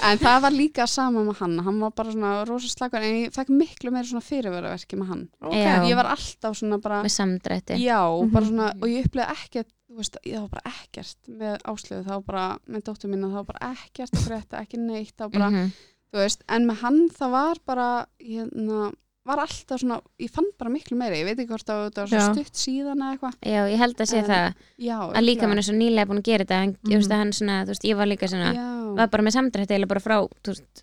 en það var líka sama með hann. Hann var bara svona rosa slagur en ég fekk miklu meira svona fyrirvöraverki með hann. Já. ég var alltaf svona bara með samdrætti. Já, Mhm. bara svona og ég upplega ekkert þú veist, ég var bara ekkert með áslöfu þá var bara, með dóttur mína þá var bara ekkert að frétta, ekki neitt þá bara, Mhm. þú veist, en með hann það var bara, hérna var alltaf svona, ég fann bara miklu meira ég veit ekki hvort það var svo Já. stutt síðan eða eitthvað, Já, ég held að sé En- það já að líka mann er svo nýlega búin að gera þetta en mm. Mhm. veist, að hann svona, veist, ég var líka svona já, var bara með samdrætti eða bara frá veist,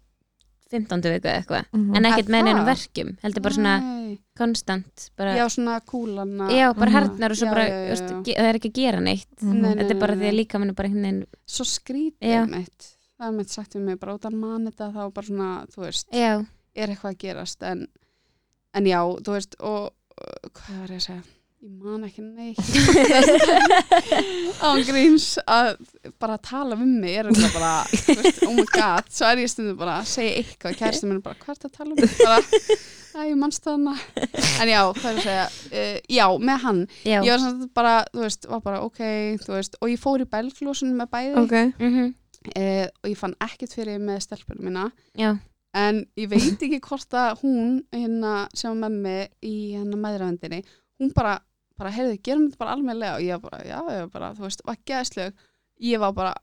15. viku eða eitthvað Mhm. en ekkert Er með neinum það? verkjum heldur bara svona Nei. konstant bara, já, svona kúlana já, bara Mhm. harnar og svo Já, bara, já, já, það er ekki að gera neitt Mhm. Nei, þetta er bara því að líka mann er bara einhvern veginn svo skrítið Já. mitt það er mitt sagt við mig, bara út af mann þetta þá bara svona, þú veist, er eitthvað að gerast en, en já, þú veist og hvað var ég að segja ég man ekki neitt. Án gríns að bara að tala um mig er þetta bara, þú veist, oh my god svo er ég stundum bara að segja eitthvað. Kæristum minn bara, hvað er þetta að tala um? Mig bara, að ég mannst þarna en já, hvað er að segja, uh, já, með hann. Já, ég var svona bara, þú veist, var bara ok, þú veist, og ég fór í belglósun með bæði. Ok, mhm, eh, og ég fann ekkert fyrir með stelpunum mína. Já, en ég veit ekki hvort að hún hérna sem var með mig í hérna meðræðendinni, hún bara bara, heyrðu, gerum þetta bara almennilega. Og ég var bara, já, ég var bara, þú veist, var geðsleg. Ég var bara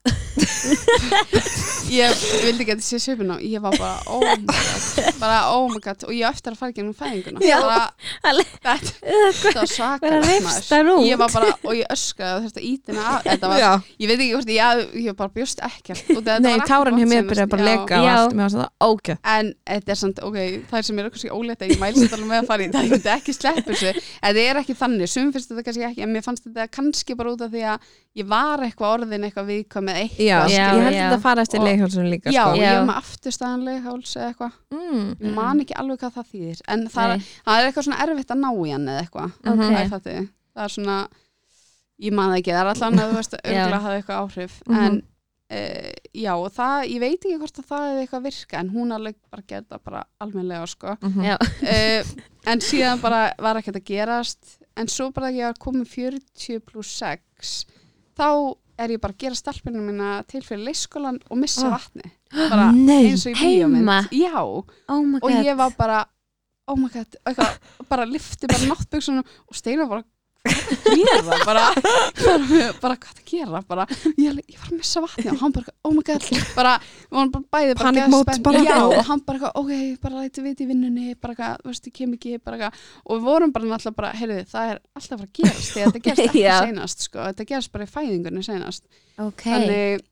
ég vildi ekki að þetta sé svipin á ég var bara, oh my god bara, oh my god, og ég eftir að fara ekki um fæðinguna. Já. bara, þetta, var svakar ég var bara, og ég öskraði og þetta ítina af, þetta var já. ég veit ekki hvort ég, ég bara bjóst ekkert. Og þetta Nei, táran hjá mér byrjaði bara að Já. leka og allt, mér var svona ógæð en þetta er samt, ok, það er sem er kannski ólétt að ég mælst alveg með að fara í það, ég myndi ekki sleppu þessu. Þetta er ekki þannig, sum finnst þetta kannski ekki en mér fannst þetta kannski bara út af því að ég var eitthvað orðin eitthvað viðkvæm með eitthvað Já, Já, ég held já. að þetta fara eftir leikhálsunum líka já, sko. ég Já. var með afturstaðanlega háls eða eitthvað, mm. ég man ekki alveg hvað það þýðir en það, Nei. það er eitthvað svona erfitt að ná í hann eða eitthvað Ok. það, er er svona ég man það ekki, það er alltaf annað, þú veist, örgulega Já. hafði eitthvað áhrif Mhm. en uh, já, það, ég veit ekki hvort að það hefði eitthvað virka en hún alveg bara geta bara almennlega sko Mhm. Já. uh, en síðan bara var ekkert að gerast en svo bara þegar ég var komin 40 pluss 6 þá er ég bara að gera stelpinu mína til fyrir leikskólan og missa Ah. vatni bara Nei, eins og í bíómynd. Já, oh my og ég var bara oh my god, eitthvað, bara lifti bara náttbuksunum og steina bara gera bara, bara, bara hvað er að gera bara, ég, ég var að missa vatni og hann bara, oh my god bara, varum bara bæði bara mode bara. já, og hann bara, ok, bara læti viti í vinnunni bara, eitthvað, þú veist, ég kem ekki bara, og við vorum bara náttúrulega bara, heyrðu, það er alltaf að fara að gerast, þetta gerst ekki Já. seinast sko, þetta gerst bara í fæðingunni seinast ok, þannig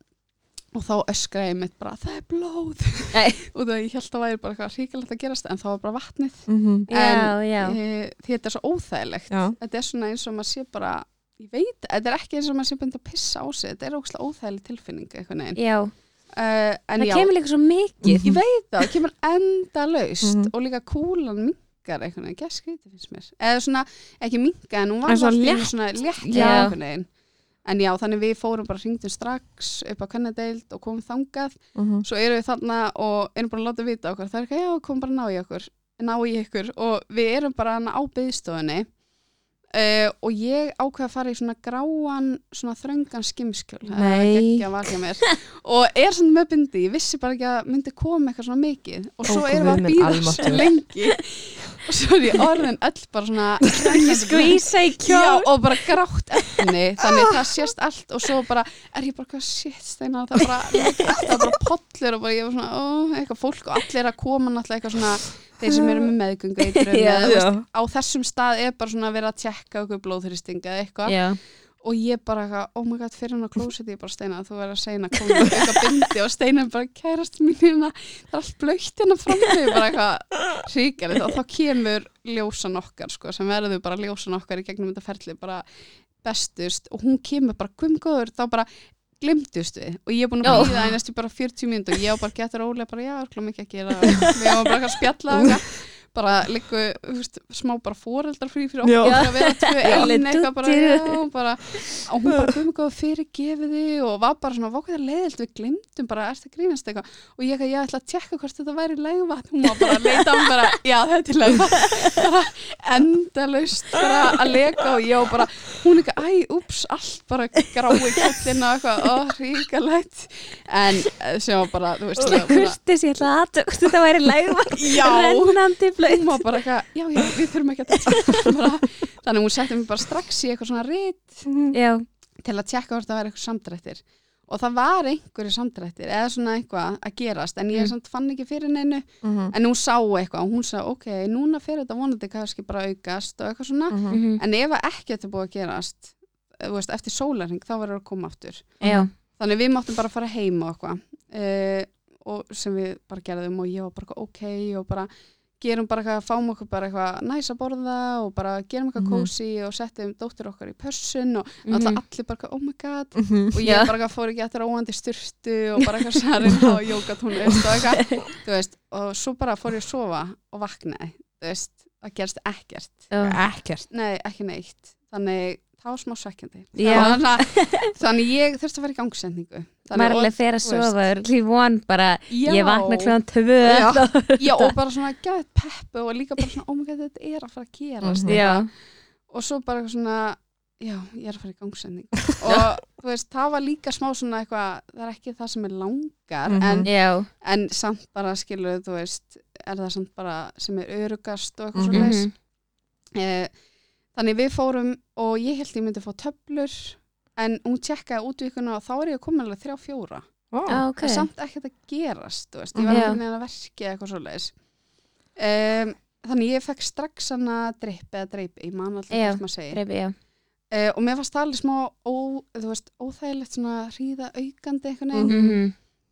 og þá öskraði ég mitt bara, það er blóð. Og það ég held að það væri bara eitthvað ríkilegt að gerast en það var bara vatnið. Mhm. já, já. e, því þetta er svo óþægilegt. Já. þetta er svona eins og maður sé bara ég veit, þetta er ekki eins og maður sé búin að pissa á sig þetta er ógslag óþægileg tilfinning eitthvað neginn uh, en það já, kemur líka svo mikið. Ég veit það, það kemur enda laust Mhm. og líka kúlan minkar eitthvað neginn, gæst skrítið finnst mér. Eða svona, ekki minka en hún var En svona allt í einu létt. En já, þannig við fórum bara hringdum strax upp á kannadeild og komum þangað. Mhm. svo erum við þarna og erum bara að láta vita okkur. Það er ekki, já, kom bara að ná í okkur ná í ykkur. Og við erum bara á byðstofunni uh, og ég ákveða að fara í svona gráan svona þröngan skimskjól. Nei. og er svona með bindi, ég vissi bara ekki að myndi koma eitthvað svona mikið. Og svo erum við að býða svo lengi og svo er ég orðin öll bara svona skvísa í Já, kjól og bara grátt efni þannig það sést allt og svo bara er ég bara hvað shit steina það bara, það er bara pollur og bara ég var svona ó, eitthvað fólk og allir að koma náttúrulega eitthvað svona þeir sem eru með meðgöngu Já. Já. á þessum stað er bara svona verið að tjekka okkur blóðþristing eða eitthvað já, og ég bara eitthvað, oh my god, fyrir hann á klósetti ég bara steina, þú verður að segna koma með eitthvað bindi. Og steina bara kærast mín hérna, það er allt blöytt hérna fram með bara eitthvað ríkarið og þá kemur ljósan okkar sko, sem verður bara ljósan okkar í gegnum þetta ferli bara bestust. Og hún kemur bara gumgóður þá bara glimtust við. Og ég er búin að býða einast í bara 40 mínútur og ég á bara getur ólega bara já, klóm ekki að gera. Og við varum bara að spjalla og. Bara líku, smá bara foreldrar frí fyrir Já. okkur að vera tvö Já. ein eitthvað bara, já, bara og hún bara guðum góða fyrir gefiði og var bara svona, vokkað það leiðilt, við glemdum bara, ertu að grínast eitthvað? Og ég, ég ætla að tjekka hvort þetta væri legvatn, hún var bara að leita á hann bara, já, þetta er legvatn bara endalaust bara að leka og ég og bara, hún ekki, æ, ups, allt bara grái kjöllina og eitthvað, ó, ríkalegt en eh, sem var bara, þú veist, ég var bara, Kurtis, ég ætla að þetta væri lægvar já, rennandi hún var bara eitthvað, já, já, við þurfum ekki að þetta bara, þannig að hún setti mig bara strax í eitthvað svona rit Já, til að tjekka hvort það væri eitthvað samdrættir. Og það var einhverju samdrættir eða svona eitthvað að gerast en ég Mm. samt fann ekki fyrir neinu. Mhm. en hún sá eitthvað og hún sagði, ok, núna fyrir þetta vonandi kannski bara aukast og eitthvað svona. Mhm. mhm, en ef ekki þetta er búið að gerast þú veist, eftir sólarhing þá verður að koma aftur. Já, þannig við máttum bara fara heim og eitthvað uh, og sem við bara gerðum og ég var bara ok og bara gerum bara eitthvað, fáum okkur bara eitthvað næs að borða og bara gerum eitthvað Mhm. kósi og settum dóttur okkar í pössun og alltaf mhm, allir bara eitthvað, oh my god. Mhm. og ég Já. bara fór ekki eftir óandi styrtu og bara eitthvað sarinn og jókatónlist og eitthvað, þú veist og svo bara fór ég að sofa og vaknaði þú veist, það gerst ekkert. Já, Ekkert. Nei, ekki neitt. Þannig, það var smá svekkjandi. Þannig, ég þurfti að vera í gangsendingu alveg fer að sofa líf von bara, Já. ég vakna kljóðan tvö. Já. Já, og bara svona gæðið peppu og líka bara svona, oh my god, þetta er að fara að gerast Mhm. Já, og svo bara svona já, ég er að fara í gangsending og þú veist, það var líka smá svona eitthvað það er ekki það sem er langar Mhm. en, já, en samt bara skilur þú veist, er það samt bara sem er örugast og eitthvað Mhm. svo leis eh, þannig við fórum og ég held ég myndi fá töflur en hún tjekkaði útvíkuna og þá er ég komin alveg þrjá fjóra. Vá. Já, ok. Það er samt ekkert að gerast þú veist, ég var Já. ekki neina að verki eða eitthvað svo leiðis um, þannig ég fekk strax hana dreip eða dreip, ég man alltaf Já, hvað maður segir. Dreipi, já, uh, og mér fannst það alveg smá ó, þú veist, óþægilegt svona hríða aukandi einhvern veginn. Mhm.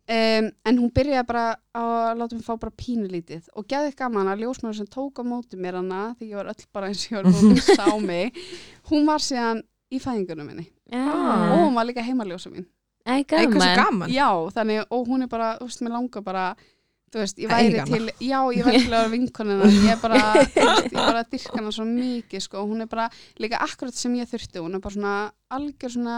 Um, en hún byrjaði bara að láta mig fá bara pínulítið og geði gaman að ljósmaður sem tók á móti mér hana því ég var öll bara eins og ég var búin að missa á mig hún var síðan í fæðingunum minni. Og já hún var líka heimaljósa mín. Æ, hversu gaman. Já, þannig, og hún er bara, þú veist, mér langar bara þú veist, ég væri Eiga hana. til já, ég væri til að vera vinkonina ég er bara, veist, ég bara dyrka hana svo mikið, sko, hún er bara líka akkurat sem ég þurfti, hún er bara svona algjör svona,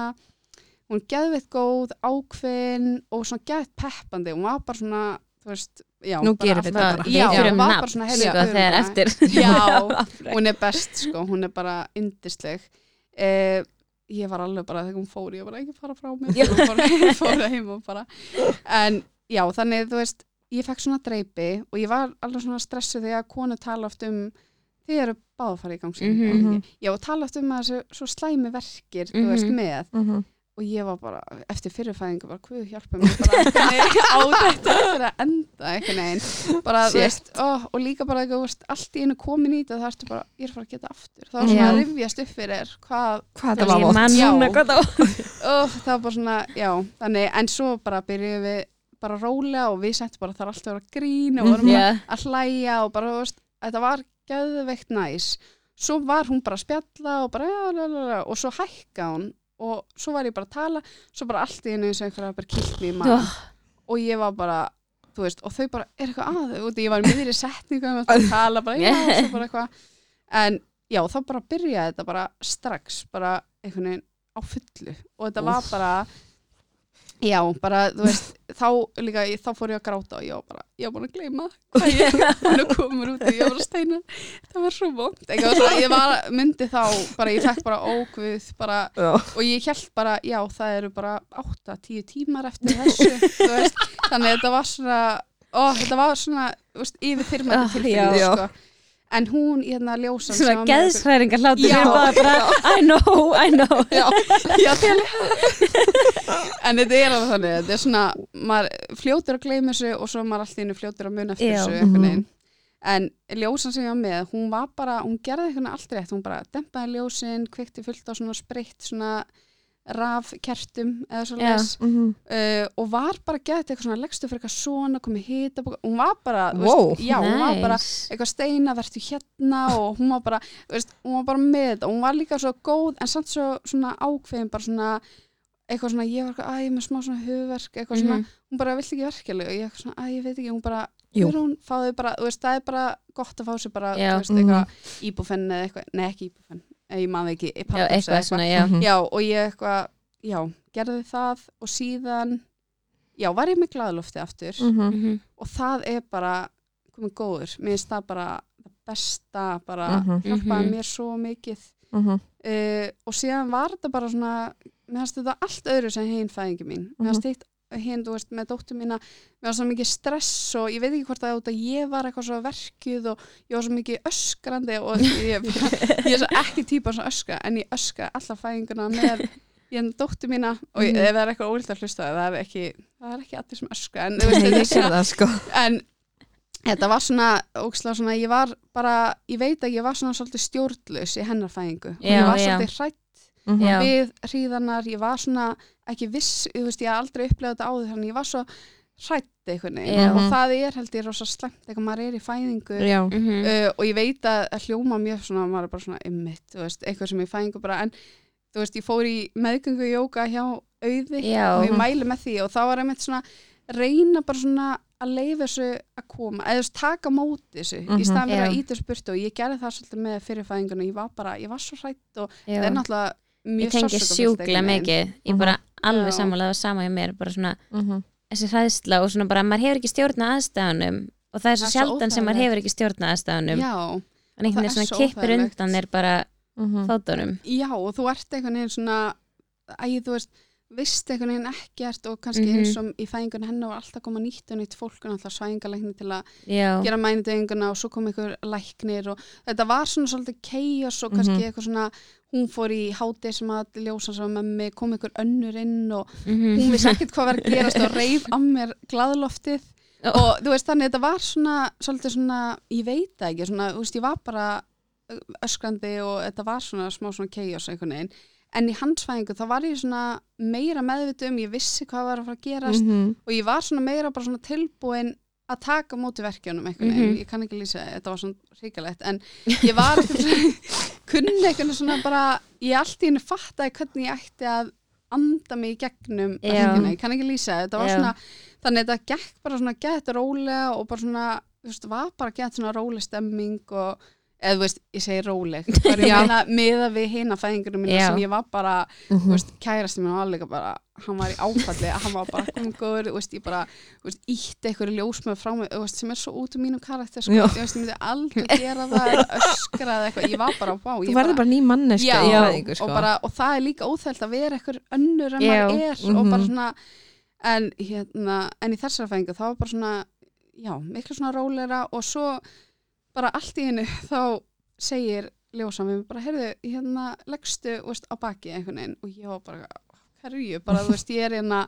hún geðveitt góð, ákveðin og svona geðveitt peppandi, hún var bara svona þú veist, já, Nú bara allt- við þetta bara. Já, hún var bara svona, sko, þegar eftir Já, hún er best sko, hún er bara yndisleg eh, ég var alveg bara þegar hún fór, ég var ekki fara frá mér Já. hún fór, heim og bara en já, þannig þú veist ég fekk svona dreipi og ég var alveg svona stressuð þegar konu tala oft um þið eru fara í gangi Mhm. já, og tala oft um að þessu svo slæmi verkir þú veist, Mhm. með Mhm. Og ég var bara, eftir fyrirfæðingu bara, hvað hjálpa mér bara á þetta eftir að enda einhvern veginn. Bara, þú veist, ó, og líka bara þú veist, allt í einu komin í þetta, það ertu bara ég er að fara að geta aftur, það var svona Já. að rifjast upp fyrir hvað, Hvað Já, þetta var vott Já. núna hvað það það var bara svona já, þannig, en svo bara byrjuðum við bara rólega og við settum bara þar alltaf að grína og vorum bara Já, að hlæja og bara, þú veist, þetta var geðveikt næs. Svo var hún bara að spjalla og bara, la, la, la, og svo hækka hún og svo var ég bara að tala svo bara allt í einu eins og einhverja bara kilt mig í maður og ég var bara þú veist, og þau bara, er eitthvað að? Og ég var í miðri setningu og að tala bara, já, og svo bara eitthvað. En já, þá bara byrjaði þetta bara strax, bara einhvern veginn á fullu. Og þetta var bara já, bara, þú veist þá líka, ég- þá fór ég að gráta og ég var bara, ég var búin að gleyma hvað ég að koma mér út og ég var bara að steina það var svo vond, eitthvað svona, ég var myndi þá, bara ég fekk bara ógvið bara, Já. og ég held bara, já, það eru bara 8-10 tímar eftir þessu þú veist, þannig að þetta var svona ó, þetta var svona, þú veist, yfir þyrmandi Ah, tilfinning, já. sko en hún, hérna, ljósan svona geðsræringar hlátur Já. Bara, I know, I know. Já, já en þetta er alveg þannig þetta er svona, maður fljótur að gleyma þessu og svo maður alltaf innu fljótur að muna eftir þessu einhvern veginn. En ljósan sem ég var með, hún var bara hún gerði eitthvað allt rétt, hún bara dempaði ljósin, kveikti fullt á svona spreitt svona rafkertum eða svo Já. les Mhm. uh, og var bara gett eitthvað svona leggstu fyrir eitthvað svona, komið hita hún var bara, Wow. veist, já, hún var bara Nice. eitthvað steina, vertu hérna og hún var bara, veist, hún var bara með þetta og hún var líka svo góð en samt svo svona ákveðin, bara svona eitthvað svona, ég var eitthvað, að ég er með smá svona hugverk eitthvað svona, Mhm. hún bara vill ekki verkefli og ég eitthvað svona, að ég veit ekki, hún bara. Guðrún, fáðu bara, þú veist, það er bara gott að fá sér bara, þú veist, eitthvað íbúfenn eða eitthvað, nei ekki íbúfenn ég maður ekki, já, eitthvað svona, já Mhm. já, og ég eitthvað, já, gerði það og síðan, já, var ég með glæðlofti aftur Mhm. Mhm. og það er bara, komið góður mér finnst það bara það besta bara Mhm. hjálpaði Mhm. mér svo mikið Mhm. uh, og síðan var þetta bara svona mér finnst þetta allt öðru sem hinn fæðingi mín mér finnst hitt hinn, þú veist, með dóttur mína mér var svo mikið stress og ég veit ekki hvort að ég var eitthvað svo verkjuð og ég var svo mikið öskrandi og ég, ég er svo ekki típa svo öskra en ég öskra alltaf fæðinguna með ég dóttur mína og ég, Mhm. ef það er eitthvað ólitt að hlusta það er ekki, það er ekki allir sem öskra en, veist, ég svona- það sko en þetta var svona, ókslega svona ég var bara, ég veit að ég var svona svolítið stjórnlaus í hennar fæðingu og ég var svolítið hrætt Mhm. Já. við hríðanar, ég var svona ekki viss, ég veist, ég aldrei upplegað þetta áður þannig ég var svo hrætt veginn Já. og það er held ég rosa slemt þegar maður er í fæðingu Já, Mhm. uh, og ég veit að, að hljóma mjög svona, maður er bara svona ymmit, þú veist, eitthvað sem ég fæðingu bara, en þú veist, ég fór í meðgöngu jóga hjá auði Já. og ég mæli með því og þá var einmitt svona reyna bara svona að leifa þessu að koma, eða þú veist, taka á móti þessu Mhm. í staðan fyrir Já. að íta þessu burtu og ég gerði það svolítið með fyrirfæðinguna ég var bara, ég var svo hrætt og Já. það er náttúrulega ég tengi sjúkla einhvern veginn. mikið ég Mhm. bara alveg Já. sammálaði sama hjá mér bara svona Mhm. þessi hræðsla og svona bara maður hefur ekki stjórna aðstæðunum og það er svo sjaldan sem maður hefur ekki stjórna aðstæðunum Já, en einhvern veginn er svona svo kippur undan er bara Mhm. fótunum já og þú ert einhvern veginn svona æ, þú veist, vist einhvern veginn ekkert og kannski Mhm. eins og í fæðingun hennar var alltaf koma nýtt og nýtt fólk og alltaf svæðingalækni til að já, gera mænudeginguna og svo kom einhver læknir og þetta var svona svolítið chaos og kannski Mhm. eitthvað svona hún fór í hátið sem að ljósa sem með mig, kom einhver önnur inn og mhm. hún vissi ekkert hvað var að gerast og reif af mér glaðloftið Ó. og þú veist þannig þetta var svona svolítið svona, ég veit það ekki svona, þú veist ég var bara öskrandi og þetta var svona smá svona chaos einhvern veginn, en í hans fæðingu þá var ég svona meira meðvitu um ég vissi hvað var að fara að gerast Mhm. og ég var svona meira bara svona tilbúin að taka móti verkjunum einhvern veginn, Mhm. ég kann ekki lýsa þetta var svona hrikalegt, en ég var eitthvað svona, bara ég allt í henni fattaði hvernig ég ætti að anda mig í gegnum ég kann ekki lýsa þetta. Svona, þannig að þetta gekk bara svona gett rólega og bara svona þú veist, var bara gett svona róleg stemming og eða þú veist, ég segi róleg Já. meina miða við hina fæðingunum mína Já. sem ég var bara Mhm. þú veist, kærasti minn var alveg bara hann var í áfalli, hann var bara komið góður þú veist, ég bara, veist, ítti eitthvað ljósmöð frá mig, veist, sem er svo út úr mínum karakter, sko, Já. ég veist, ég myndi aldrei gera það eða öskra eða eitthvað, ég var bara vá, Þú verður bara ný manneska já, í fæðingu sko og, bara, og það er líka óþælt að vera eitthvað önnur en Já. maður er og Mhm. bara svona en, hérna, en í þessara fæðingu þá var bara svona já, miklu svona róleira og svo bara allt í hennu þá segir ljósan við mig bara, heyrðu, hérna leggstu á baki einhvern veginn. Og ég var bara, hverju, bara þú veist, ég er hérna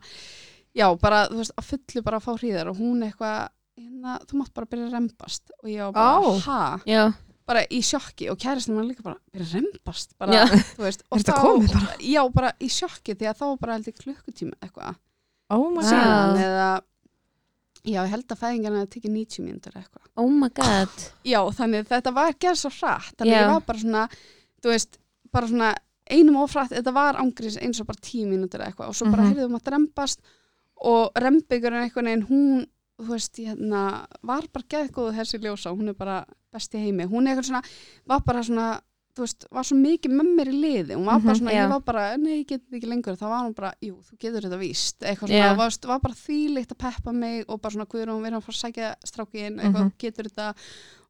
já, bara, þú veist, að fullu bara að fá hríðar og hún eitthvað hérna, þú mátt bara byrja að rembast. Og ég var bara, Ó. ha, já, bara í sjokki og kæristinn var líka bara byrja að rembast. Bara, þú veist, og komið bara? já, bara í sjokki því að þá var bara held ég klukkutíma eitthvað. Oh Vá. god. síðan eða já, ég held að fæðingarna tekja 90 mínútur eitthvað oh my god já, þannig þetta var gerð svo hratt þannig Já. ég var bara svona, þú veist bara svona einum ofrætt, þetta var ángriðs eins og bara 10 mínútur eitthvað og svo bara Mhm. heyrðum að rembast og rembygurinn einhvern veginn hún, þú veist, hérna var bara geðgóðu þessi ljósa, hún er bara besti heimi, hún er eitthvað svona var bara svona, þú veist, var svo mikið með mér í liði, hún var bara Mhm, svona, ég var bara nei, ég get þetta ekki lengur, þá var hún bara jú, þú getur þetta víst, eitthvað svona var, var bara þýlikt að peppa mig og bara svona guður við erum að fara að sækja strákin eitthvað, Mhm. getur þetta?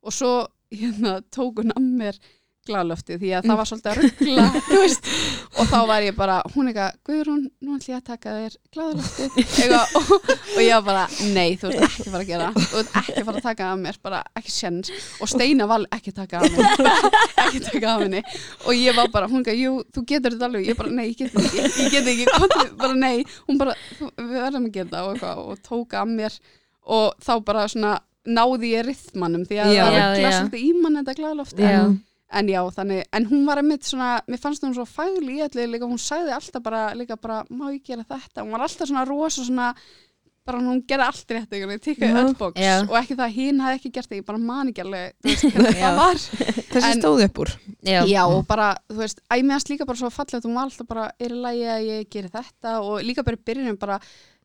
Og svo, hérna, tók hún að mér glalöfti því að Mm. það var svolítið að ruggla og þá var ég bara hún eitthvað, Guðrún, nú ætlum ég að taka þér eitthvað, og, og ég var bara, nei, þú veist ekki fara að gera þú veist ekki fara að taka af mér, bara ekki sjens og Steina val ekki taka af mér ekki taka af henni. Og ég var bara, hún eitthvað, jú, þú getur þetta alveg. Ég bara, nei, ég get ekki, ég, get ekki. Komdu, bara nei, hún bara, við verðum að gera og, eitthvað, og tók af mér. Og þá bara svona náði ég rithmanum því að Já. það ruggla svolítið í mann þetta. Mhm. En já, þannig, en hún var einmitt svona, mér fannst hún svo fagli í allir líka, hún sagði alltaf bara, líka bara má ég gera þetta, hún var alltaf svona rosa svona, bara hún gerði allt rétt einhvern veginn, tikkaði öll box Já. og ekki það að hinn hafði ekki gert það, ég bara man ekki alveg, þú veist, hvernig það var. Þessi En- stóð upp úr. Já, Já, og bara, þú veist, æ, mér fannst líka bara svo fallegt, hún var alltaf bara, er í lagi að ég geri þetta? Og líka bara í byrjunum bara,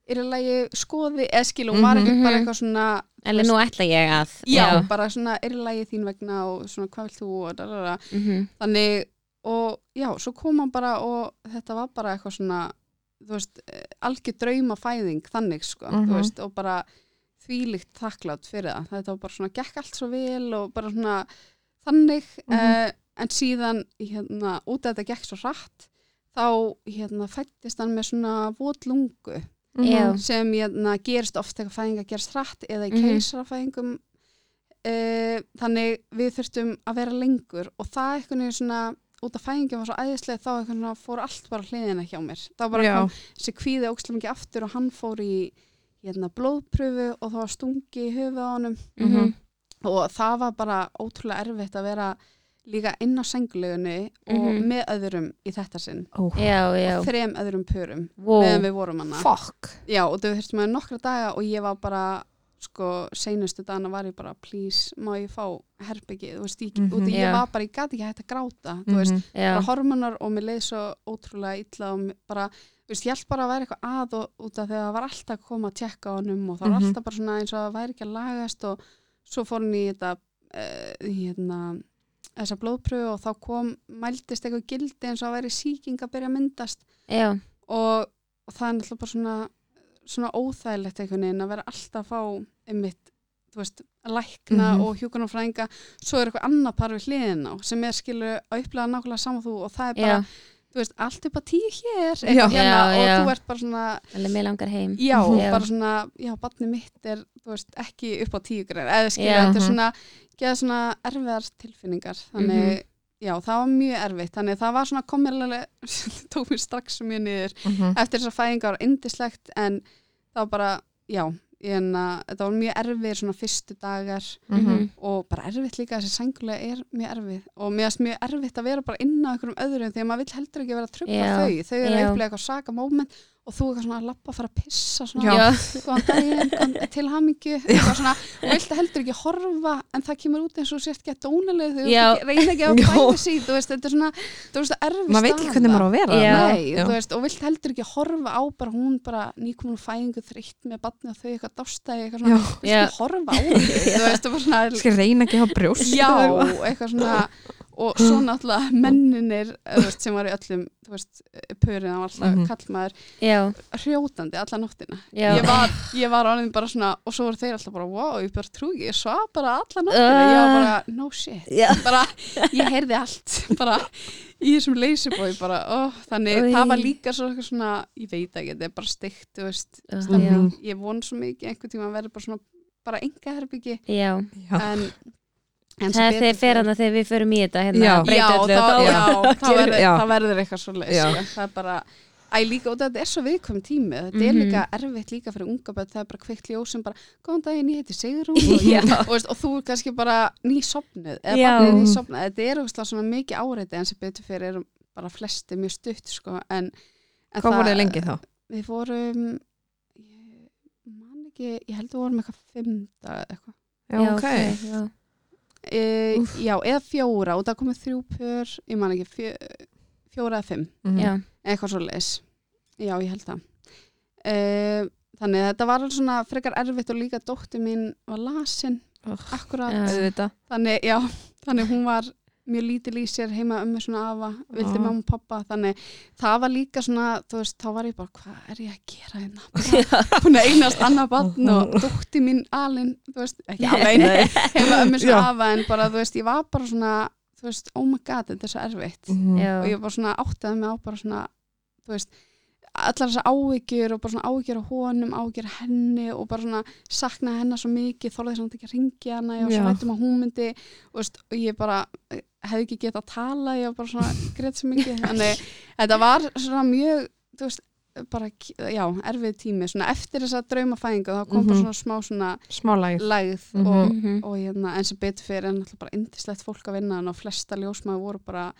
er í lagi skoði, eða skil, hún var Mhm. ekkert bara Mhm. eitthvað svona Eller nú ætla ég að já, bara svona er í lagi þín vegna og svona hvað vilt þú og dalala. Mhm. þannig og já, svo kom hann bara og þetta var bara eitthvað svona þú veist, algjör draumafæðing þannig sko, Mhm. þú veist, og bara þvílíkt þakklátt fyrir það þetta var bara svona, gekk allt svo vel og bara svona þannig Mhm. eh, en síðan, hérna, út af þetta gekk svo hratt þá, hérna, fættist hann með svona votlungu Já. sem hérna, gerist oft þegar fæðinga gerist hratt eða í Mhm. keisarafæðingum uh, þannig við þurftum að vera lengur og það eitthvað niður svona út af fæðingum var svo æðislega þá eitthvað fór allt bara hliðina hjá mér þá bara Já. kom þessi kvíði ókslega mikið aftur og hann fór í hérna, blóðpröfu og það var stungi í höfuð á honum Mhm. og það var bara ótrúlega erfitt að vera líka inn á sengulegunni og Mhm. með öðrum í þetta sinn. Ó, Já, já. Þrem öðrum pörum Wow. meðan við vorum Já, og þau þurftum með nokkra daga og ég var bara, sko, seinustu dagana var ég bara, please, má ég fá herbyggið, veist, ég, Mhm. út af ég var bara, ég gati ekki hægt að gráta, þú veist, Já, bara hormonar og mér leið svo ótrúlega illa og bara, þú veist, ég held bara að væri eitthvað að og út af því að það var alltaf að koma að tjekka á honum og það var Mhm. alltaf bara svona eins og það væri ekki að lagast og svo fór hann í þetta, uh, hérna, þessa blóðpröfu og þá kom, mældist eitthvað gildi eins og að væri sýking að byrja að myndast. Og, og það er náttúrulega bara svona, svona óþægilegt einhvern veginn að vera alltaf að fá einmitt, þú veist, lækna Mhm. og hjúkunarfræðinga svo er eitthvað annað par við hliðin á sem er skilu að upplega nákvæmlega saman þú og það er bara, já þú veist, allt upp á tíu hér Já. hérna Já, og já. þú ert bara svona Eller mér langar heim já, Já. bara svona, já, barni mitt er veist, ekki upp á tíu grein eða skilja, Já. þetta er Mhm. svona geða svona erfiðar tilfinningar þannig, Mhm. já, það var mjög erfitt þannig það var svona komilega tók mér strax mjög niður Mhm. eftir þessar fæðingar var indislegt en það var bara, já en að þetta var mjög erfið svona fyrstu dagar Mhm. og bara erfitt líka þessi sængulega er mjög erfið. Og mér finnst mjög erfitt að vera bara inn á einhverjum öðrum því að maður vill heldur ekki vera að trubla Já, þau. Þau eru að upplega eitthvað saka moment og þú eitthvað svona að lappa að fara að pissa svona, daginn, til hamingju og vilt heldur ekki horfa en það kemur út eins og þú sért gett dónaleg þú Já. vilt ekki- að sig þú veist, þetta er svona, þú veist, erfið maður veit ekki hvernig maður á að vera. Nei, þú veist, og vilt heldur ekki horfa á bara hún bara nýkomin úr fæðingu þreytt með batni og þau eitthvað dástæði eitthvað svona, Já. ekki horfa á þau þú veist, og bara svona Skal reyna ekki að hafa brjóst já, eða eitthvað. eitthvað svona og svo náttúrulega menninir þú veist, sem var í öllum, pörin á alltaf Mhm. kallmaður Já, hrjótandi alla nóttina. Ég var, ég var ánum bara svona og svo voru þeir alltaf bara, wow, ég bara trú ekki ég svaf bara alla nóttina, ég var bara no shit, bara, ég heyrði allt bara í þessum leysibói bara, ó, þannig Oj. það var líka svo eitthvað svona, ég veit ekki, þetta er bara steikt, þú veist, Já. stemning. Ég von svo mikið einhvern tíma að vera bara svona bara enga herbyggi, Já, Já. en, þegar betur fer fer- hana þegar við förum í þetta hérna, Já. að breyta já, öllu þá, þá- já, það, verður, Já. það verður eitthvað svo leys Já. það er bara, æ líka og þetta er svo viðkvæm tími þetta er Mhm. líka erfitt líka fyrir unga börn það er bara kveikt ljós sem bara, góðan daginn ég heiti Sigrún og, og, og þú er kannski bara nýsopnuð eða barnið nýsopnuð, þetta er ógeðslega svona mikið áreiti en sem betur fyrir eru bara flesti mjög stutt sko, en, en hvað voruð þið lengi þá? við fórum ég man ekki, ég held að við vorum eitthvað daga eitthvað Já, Já, ok. já. E, já, eða fjóra og það komið þrjú pör, ég man ekki fjö, fjóra eða fimm Mhm. Já. eitthvað svo leis já ég held það uh, þannig að þetta var alveg svona frekar erfitt og líka dóttir mín var lasin Ugh. akkurat. Auðvitað. þannig já þannig hún var mjög lítil í sér heima ömmu svona afa, vildi Já. mamma og pappa þannig það var líka svona þú veist, þá var ég bara, hvað er ég að gera hérna búin að eignast annað barn og dótti mín alin, þú veist, ekki alveg heima ömmu svona Já. afa en bara, þú veist, ég var bara svona þú veist, oh my god, þetta er svo erfitt Mhm. Já. og ég var svona áttaði mig á bara svona þú veist, allar þessar áhyggjur og bara svona áhyggjur á honum, áhyggjur á henni og bara svona saknaði hennar svo mikið þólaði samt ekki að ringja hana ég var svo veitum að hún myndi og, veist, og ég bara hefði ekki getað að tala ég var bara svona greitt svo mikið þannig þetta var svona mjög þú veist, bara, já, erfið tími svona eftir þessa draumafæðingu þá kom bara Mhm. svona smá svona Smá lagið. lægð Mhm. og, Mhm. og hérna, en sem betur fyrir en náttúrulega bara indislegt fólk að vinna og flesta ljósmaður voru bara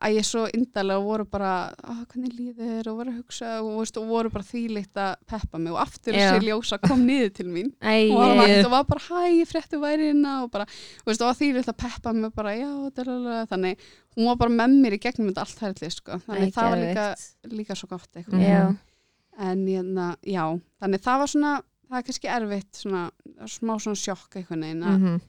að ég svo indalega voru bara ah, hvernig líður og voru að hugsa og, veist, og voru bara þvílíkt að peppa mig. Og aftur þessi ljósa kom niður til mín. Æ, og var, mætt og var bara hæ, fréttu væri hérna og bara, veist, og þvílíkt að peppa mig bara, já, dalala, þannig hún var bara með mér í gegnum þetta allt herlið, sko, þannig það var líka, líka svo gott eitthvað, Já, en hérna, já, þannig það var svona það er kannski erfitt svona, smá svona sjokk einhvern veginn að, Mhm.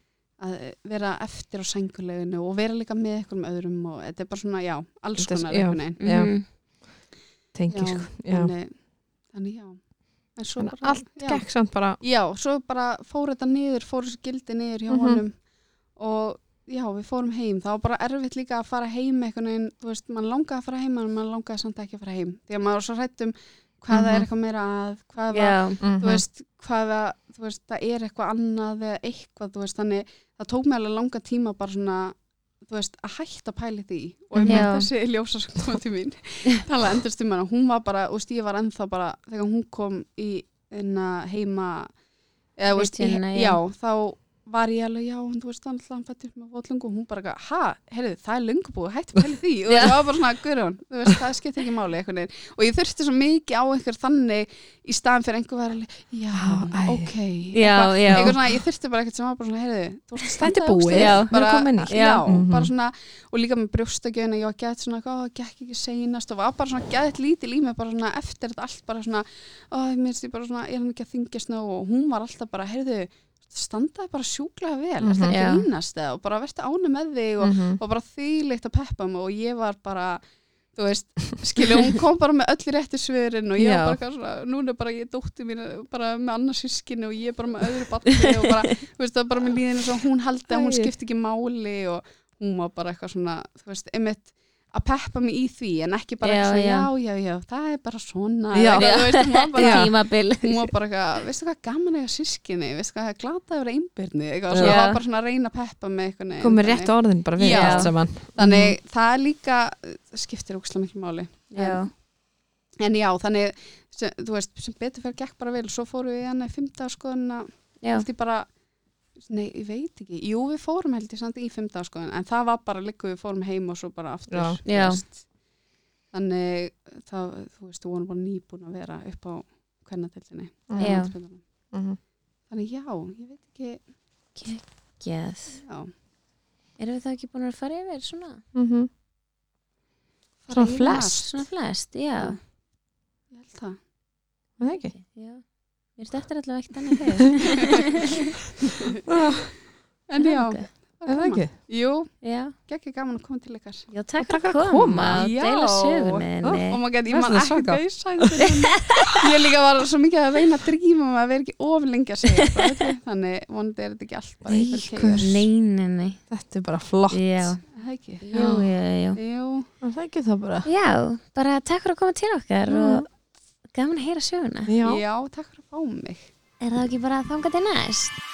Að vera eftir á sænguleginu og vera líka með einhverjum öðrum og þetta er bara svona, já, alls konar já. einhvern veginn Já. Mhm. Já, sko já. þannig, þannig já en svo bara, allt gekk samt bara já, svo bara fór þetta niður fór þessi gildi niður hjá Mhm. honum og já, við fórum heim það var bara erfitt líka að fara heim einhvern veginn, þú veist, mann langaði að fara heim en mann langaði samt ekki að fara heim því að maður var svo hrætt um hvað það Mhm. er eitthvað meira að hvað var, Já, þú veist, hvað það, þú veist, það er eitthvað annað eða eitthvað, þú veist, þannig það tók mig alveg langa tíma bara svona þú veist, að hætta pæli því. Og ég með þessi ljósa sem kom til mín tala endurst um hana, hún var bara veist, ég var ennþá bara, þegar hún kom í inna heima eða, veist, í, já. þá var ég alveg, já, en þú veist, alltaf hann fættur með votlungu og hún bara, eitthvað, ha, heyrðu, það er hætti að pæli því og það var bara svona, Guðrún, þú veist, það skiptir ekki máli einhvern veginn og ég þurfti svo mikið á einhver þannig í staðan fyrir einhver alveg, já, æ. ok Já, eitthvað, já. eitthvað svona, ég þurfti bara eitthvað sem var bara svona, heyrðu, þú veist að Þetta er búið, já, nú er bara, komið nýtt. já, Mhm. bara svona og líka með brjóstakjöðina, ég var gett svona ó, gekk ekki seinast og var bara svona gett lítil í mig bara svona eftir þetta allt bara svona ó, mér er að standaði bara sjúklega vel, mm. -hmm. Já. ekki grínast eða og bara verðti áni með þig og, Mhm. og bara þýlikt að peppa mig og ég var bara þú veist, skilja, hún kom bara með öll rétti svörin og ég Já. var bara svona, núna er bara ég dótti mín bara með annars sískinni og ég er bara með öðru batni og bara, þú veist, það var bara með líðinu svo hún haldi að hún skipti ekki máli og hún var bara eitthvað svona, þú veist, einmitt að peppa mig í því en ekki bara Já, já. já, já, já, það er bara svona þú veist, bara Já. tímabil. hún var bara eitthvað, veistu hvað gaman eiga sískinni veistu hvað er glata Já. svo það var bara svona að reyna að peppa eitthvað komið rétt orðin bara við allt saman. Þannig það er líka skiptir úkslega miklu máli. Já, en já, þannig sem, þú veist, sem betur fyrir gekk bara vel. Svo fórum við hann í fymta skoðuna já, held ég bara nei, ég veit ekki, jú við fórum held ég samt í fymta skoðuna, en það var bara líka við fórum heim og svo bara aftur Já. þannig það, þú veist, þú vorum bara nýbúin að vera upp á kvennadeildinni. Já. Mhm. þannig já, ég veit ekki. Geð já, Erum við þá ekki búin að fara yfir svona? Mhm. fara Svona flest. Svona flest, já. Ég held það. Er það ekki? Já, mér stettir allavega ekkert annað fyrir en já, Er það ekki? jú, Já, ekki gaman að koma til ykkar. Já takk að að koma koma. og Já. deila sögunni oh my god, ég Það er man svona ekki hvað ég sagði ég líka var svo mikið að reyna að drífa mig að vera ekki of lengi að segja þið. þannig vonandi er þetta ekki allt bara einhver Nei. Nei, Þetta er bara flott. Já, Er það ekki? Jú, jú, jú Jú, það ekki það bara? Já, bara takk fyrir að koma til okkar Mm. og gaman að heyra söguna. Já, já, takk fyrir að fá mig. Er það ekki bara að þanga til næst?